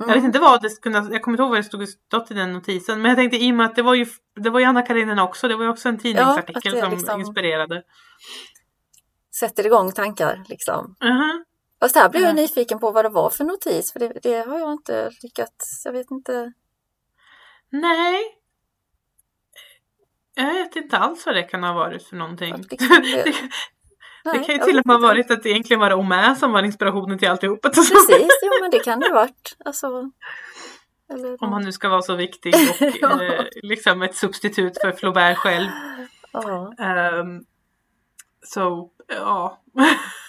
Speaker 1: Jag vet
Speaker 2: Mm.
Speaker 1: inte vad det skulle, jag kommer inte ihåg vad det stod stått i den notisen. Men jag tänkte i och med att det var ju, det var ju Anna Karenina också. Det var ju också en tidningsartikel
Speaker 2: det
Speaker 1: som
Speaker 2: liksom-
Speaker 1: inspirerade.
Speaker 2: Sätter igång tankar liksom.
Speaker 1: Mhm.
Speaker 2: Fast här blev jag
Speaker 1: Ja.
Speaker 2: nyfiken på vad det var för notis. För det, det har jag inte lyckats. Jag vet inte.
Speaker 1: Nej. Jag vet inte alls vad det kan ha varit för någonting.
Speaker 2: Det-
Speaker 1: det,
Speaker 2: Nej,
Speaker 1: det kan ju till och med ha varit att det egentligen var Omä som var inspirationen till alltihopa.
Speaker 2: Precis, jo men det kan det ha varit. Alltså, eller,
Speaker 1: Om han nu ska vara så viktig och
Speaker 2: Ja.
Speaker 1: eh, liksom ett substitut för Flaubert själv.
Speaker 2: ja.
Speaker 1: Ehm, så ja.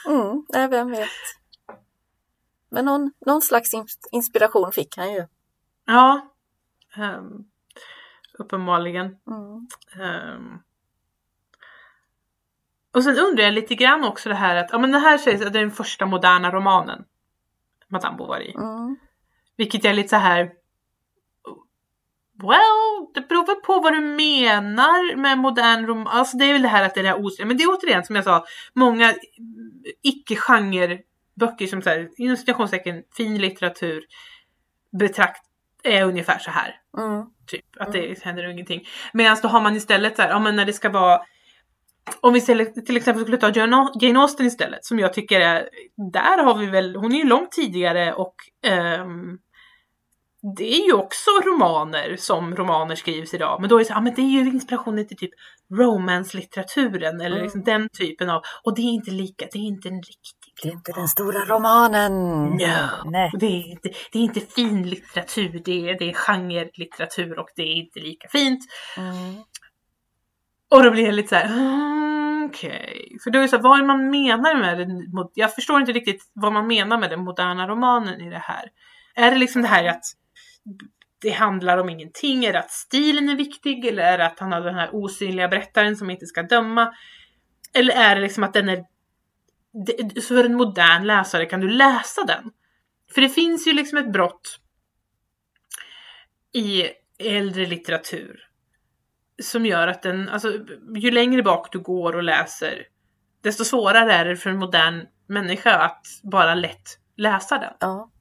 Speaker 2: Mm, nej, vem vet. Men någon, någon slags ins- inspiration fick han ju.
Speaker 1: ja. Ehm, uppenbarligen.
Speaker 2: Mm.
Speaker 1: Ehm. och sen undrar jag lite grann också det här att, ja men det här sägs att det är den första moderna romanen Madame Bovary.
Speaker 2: Mm.
Speaker 1: Vilket jag är lite så här. Well, det beror väl på vad du menar med modern roman. Alltså det är väl det här att det är det här osäkra. Men det är återigen som jag sa, många icke-genre böcker som så här, inom citationstecken fin litteratur betrakt är ungefär så här.
Speaker 2: Mm.
Speaker 1: Typ, att det händer ingenting. Medan då har man istället så här, ja men när det ska vara om vi till exempel skulle ta Jane Austen istället, som jag tycker är, där har vi väl, hon är ju långt tidigare och ehm, det är ju också romaner som romaner skrivs idag. Men då är det så, ja men det är ju inspirationen till typ romance-litteraturen eller
Speaker 2: Mm.
Speaker 1: liksom den typen av, och det är inte lika, det är inte en riktig
Speaker 2: Det är inte den stora romanen.
Speaker 1: No.
Speaker 2: Nej.
Speaker 1: det är, inte, det är inte fin litteratur, det är, det är genre-litteratur och det är inte lika fint.
Speaker 2: Mm.
Speaker 1: Och då blir det lite så här, mm, okej. För då är det så här, vad är det man menar med det? mo- Jag förstår inte riktigt vad man menar med den moderna romanen i det här. Är det liksom det här att det handlar om ingenting? Är det att stilen är viktig? Eller är det att han har den här osynliga berättaren som inte ska döma? Eller är det liksom att den är... det- För en modern läsare kan du läsa den. För det finns ju liksom ett brott i äldre litteratur som gör att den, alltså ju längre bak du går och läser desto svårare är det för en modern människa att bara lätt läsa den.
Speaker 2: Ja.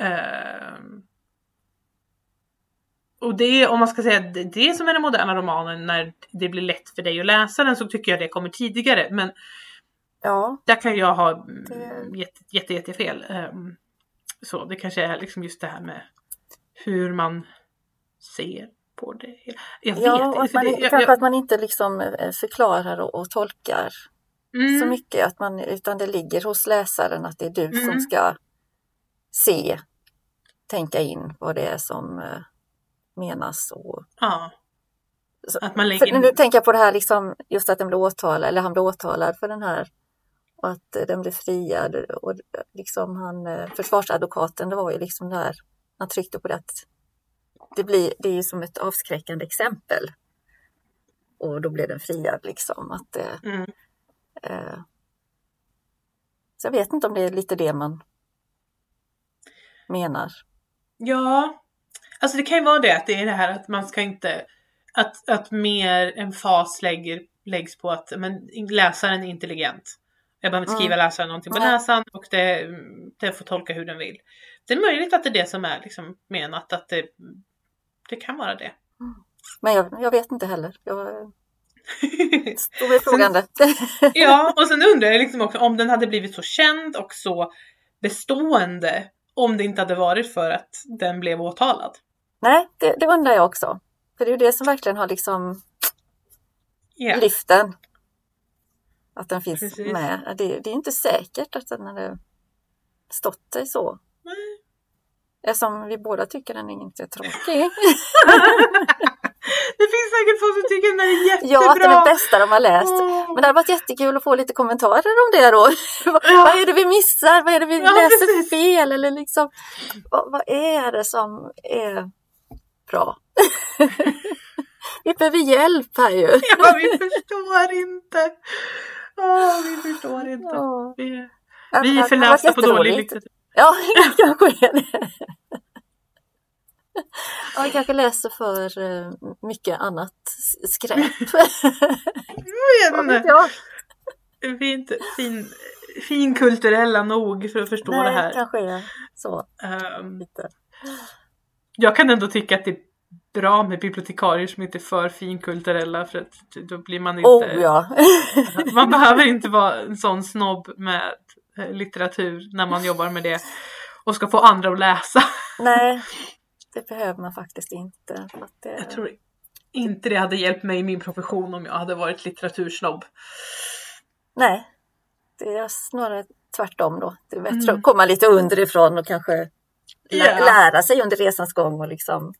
Speaker 1: Ehm. och det, om man ska säga det, det som är den moderna romanen när det blir lätt för dig att läsa den så tycker jag det kommer tidigare. Men
Speaker 2: ja.
Speaker 1: där kan jag ha mm,
Speaker 2: Det-
Speaker 1: jätte, jätte, jätte fel. Ehm, så det kanske är liksom just det här med hur man ser på det. Jag vet
Speaker 2: Ja, och att man,
Speaker 1: det, jag,
Speaker 2: kanske
Speaker 1: jag,
Speaker 2: att man inte liksom eh, förklarar och, och tolkar
Speaker 1: mm,
Speaker 2: så mycket, att man, utan det ligger hos läsaren att det är du som
Speaker 1: Mm.
Speaker 2: ska se, tänka in vad det är som eh, menas. Och,
Speaker 1: Ja, att man lägger
Speaker 2: för, nu tänker jag på det här, liksom, just att den blir åtalad, eller han blir åtalad för den här och att den blir friad. Och liksom han, eh, försvarsadvokaten, det var ju liksom det här, han tryckte på det att det, blir, det är ju som ett avskräckande exempel. Och då blev den friad liksom. Att, eh,
Speaker 1: Mm.
Speaker 2: eh, så jag vet inte om det är lite det man menar.
Speaker 1: Ja, alltså det kan ju vara det att det är det här att man ska inte, att, att mer en fas lägger, läggs på att men, läsaren är intelligent. Jag behöver inte skriva
Speaker 2: Mm.
Speaker 1: läsaren någonting på
Speaker 2: Nej.
Speaker 1: näsan och det, den får tolka hur den vill. Det är möjligt att det är det som är liksom menat, att det, det kan vara det.
Speaker 2: Men jag, jag vet inte heller. Jag står mig frågande.
Speaker 1: ja, och sen undrar jag liksom också om den hade blivit så känd och så bestående om det inte hade varit för att den blev åtalad.
Speaker 2: Nej, det, det undrar jag också. För det är ju det som verkligen har liksom
Speaker 1: Ja.
Speaker 2: lyft den. Att den finns
Speaker 1: Precis.
Speaker 2: med. Det, det är inte säkert att den hade stått sig så.
Speaker 1: Nej.
Speaker 2: Eftersom vi båda tycker den är inte tråkig.
Speaker 1: Det finns säkert folk som tycker den är jättebra.
Speaker 2: Ja, att det är bästa de har läst.
Speaker 1: Åh.
Speaker 2: Men det hade varit jättekul att få lite kommentarer om det då. vad,
Speaker 1: Ja.
Speaker 2: vad är det vi missar? Vad är det vi
Speaker 1: Ja,
Speaker 2: läser
Speaker 1: precis.
Speaker 2: fel? Eller liksom, vad, vad är det som är bra? vi behöver hjälp här ju.
Speaker 1: Ja, vi förstår inte. Åh, vi förstår inte.
Speaker 2: Ja.
Speaker 1: Vi, vi
Speaker 2: det
Speaker 1: är
Speaker 2: hade
Speaker 1: för
Speaker 2: varit
Speaker 1: lästa på dålig litteratur.
Speaker 2: Ja, kanske är det. Ja, vi kanske läser för eh, mycket annat skräp. Vad vet jag?
Speaker 1: Vi är inte fin, finkulturella nog för att förstå det
Speaker 2: Nej,
Speaker 1: här.
Speaker 2: kanske är så lite.
Speaker 1: jag kan ändå tycka att det bra med bibliotekarier som inte är för finkulturella för att då blir man inte...
Speaker 2: Oh ja!
Speaker 1: Man behöver inte vara en sån snobb med eh, litteratur när man jobbar med det och ska få andra att läsa.
Speaker 2: Nej, det behöver man faktiskt inte. För att det,
Speaker 1: Jag tror inte det hade hjälpt mig i min profession om jag hade varit litteratursnobb.
Speaker 2: Nej, det är snarare tvärtom då. Det är bättre
Speaker 1: Mm.
Speaker 2: att komma lite underifrån och kanske lä-
Speaker 1: Ja.
Speaker 2: lära sig under resans gång och liksom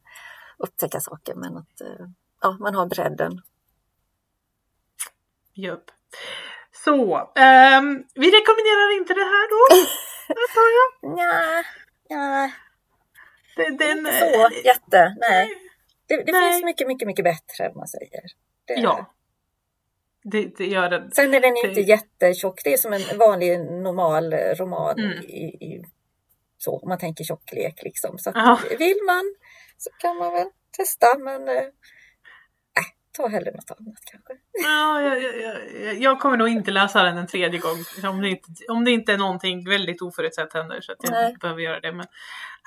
Speaker 2: upptäcka saker. Men att eh, ja, man har bredden.
Speaker 1: Japp. Så, ehm, vi rekommenderar inte det här då. antar jag.
Speaker 2: Ja, ja
Speaker 1: Det- Den,
Speaker 2: inte så jätte. Nej. Det, det
Speaker 1: Nej.
Speaker 2: finns mycket, mycket, mycket bättre man säger. Det,
Speaker 1: Ja. Det, det gör den.
Speaker 2: Sen är den inte
Speaker 1: Det-
Speaker 2: jättetjock. Det är som en vanlig normal eh, roman
Speaker 1: Mm.
Speaker 2: i, i, så, om man tänker tjocklek liksom. Så vill man så kan man väl testa men eh, äh, ta hellre något annat kanske.
Speaker 1: Ja, jag, jag, jag, kommer nog inte läsa den en tredje gång. Om det inte, om det inte är någonting väldigt oförutsett händer så att jag
Speaker 2: Nej.
Speaker 1: inte behöver göra det. Men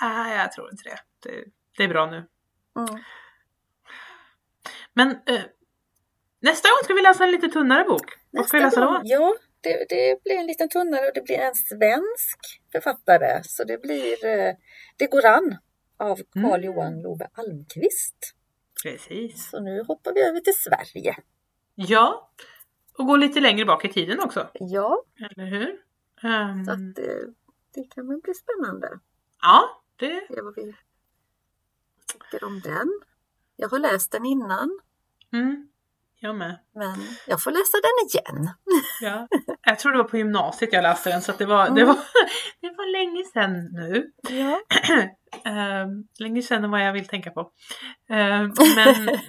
Speaker 1: nej, jag tror inte det. det. Det är bra nu.
Speaker 2: Mm.
Speaker 1: Men eh, Nästa gång ska vi läsa en lite tunnare bok. Vad ska vi läsa då?
Speaker 2: Ja, det, det blir en liten tunnare och det blir en svensk författare. Så det blir eh, Det går an av Carl Johan Love Almqvist.
Speaker 1: Precis.
Speaker 2: Så nu hoppar vi över till Sverige.
Speaker 1: Ja, och gå lite längre bak i tiden också.
Speaker 2: Ja,
Speaker 1: Eller hur? Ehm,
Speaker 2: så att det, det kan väl bli spännande.
Speaker 1: ja, det...
Speaker 2: Se vad vi tycker om den. Jag har läst den innan,
Speaker 1: Mm, jag med.
Speaker 2: men jag får läsa den igen.
Speaker 1: Ja. Jag tror det var på gymnasiet jag läste den så det var, det
Speaker 2: Mm.
Speaker 1: var, det var länge sedan nu.
Speaker 2: Ja,
Speaker 1: Ehm, länge sedan än vad jag vill tänka på. Ehm, men,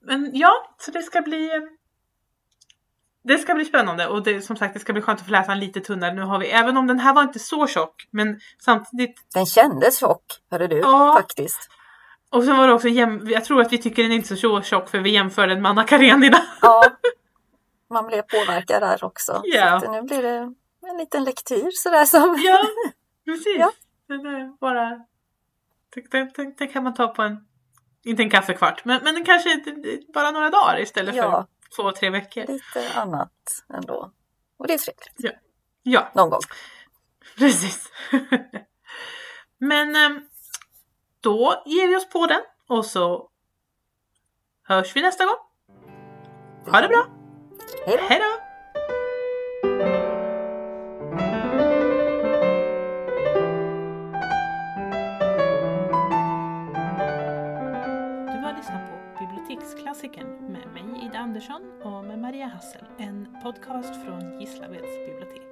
Speaker 1: men ja, så det ska bli det ska bli spännande och det, som sagt det ska bli skönt att få läsa en lite tunnare. Nu har vi, även om den här var inte så tjock, men samtidigt
Speaker 2: den kändes tjock, hörde du,
Speaker 1: Ja.
Speaker 2: faktiskt.
Speaker 1: Och så var det också jag tror att vi tycker den är inte så tjock för vi jämför den med Anna Karenina.
Speaker 2: Ja, man blev påverkad där också.
Speaker 1: Ja.
Speaker 2: Så att nu blir det en liten lektyr sådär som...
Speaker 1: Ja, precis.
Speaker 2: Ja.
Speaker 1: Är bara... Den, den, den kan man ta på en... Inte en kaffekvart, men, men kanske bara några dagar istället för
Speaker 2: Ja.
Speaker 1: två, tre veckor.
Speaker 2: Lite annat ändå. Och det är trevligt.
Speaker 1: Ja,
Speaker 2: Någon gång.
Speaker 1: precis. men ehm, då ger vi oss på den och så hörs vi nästa gång. Ha det bra! Hej då! Du har lyssnat på Biblioteksklassikern med mig Ida Andersson och med Maria Hassel, en podcast från Gislaveds bibliotek.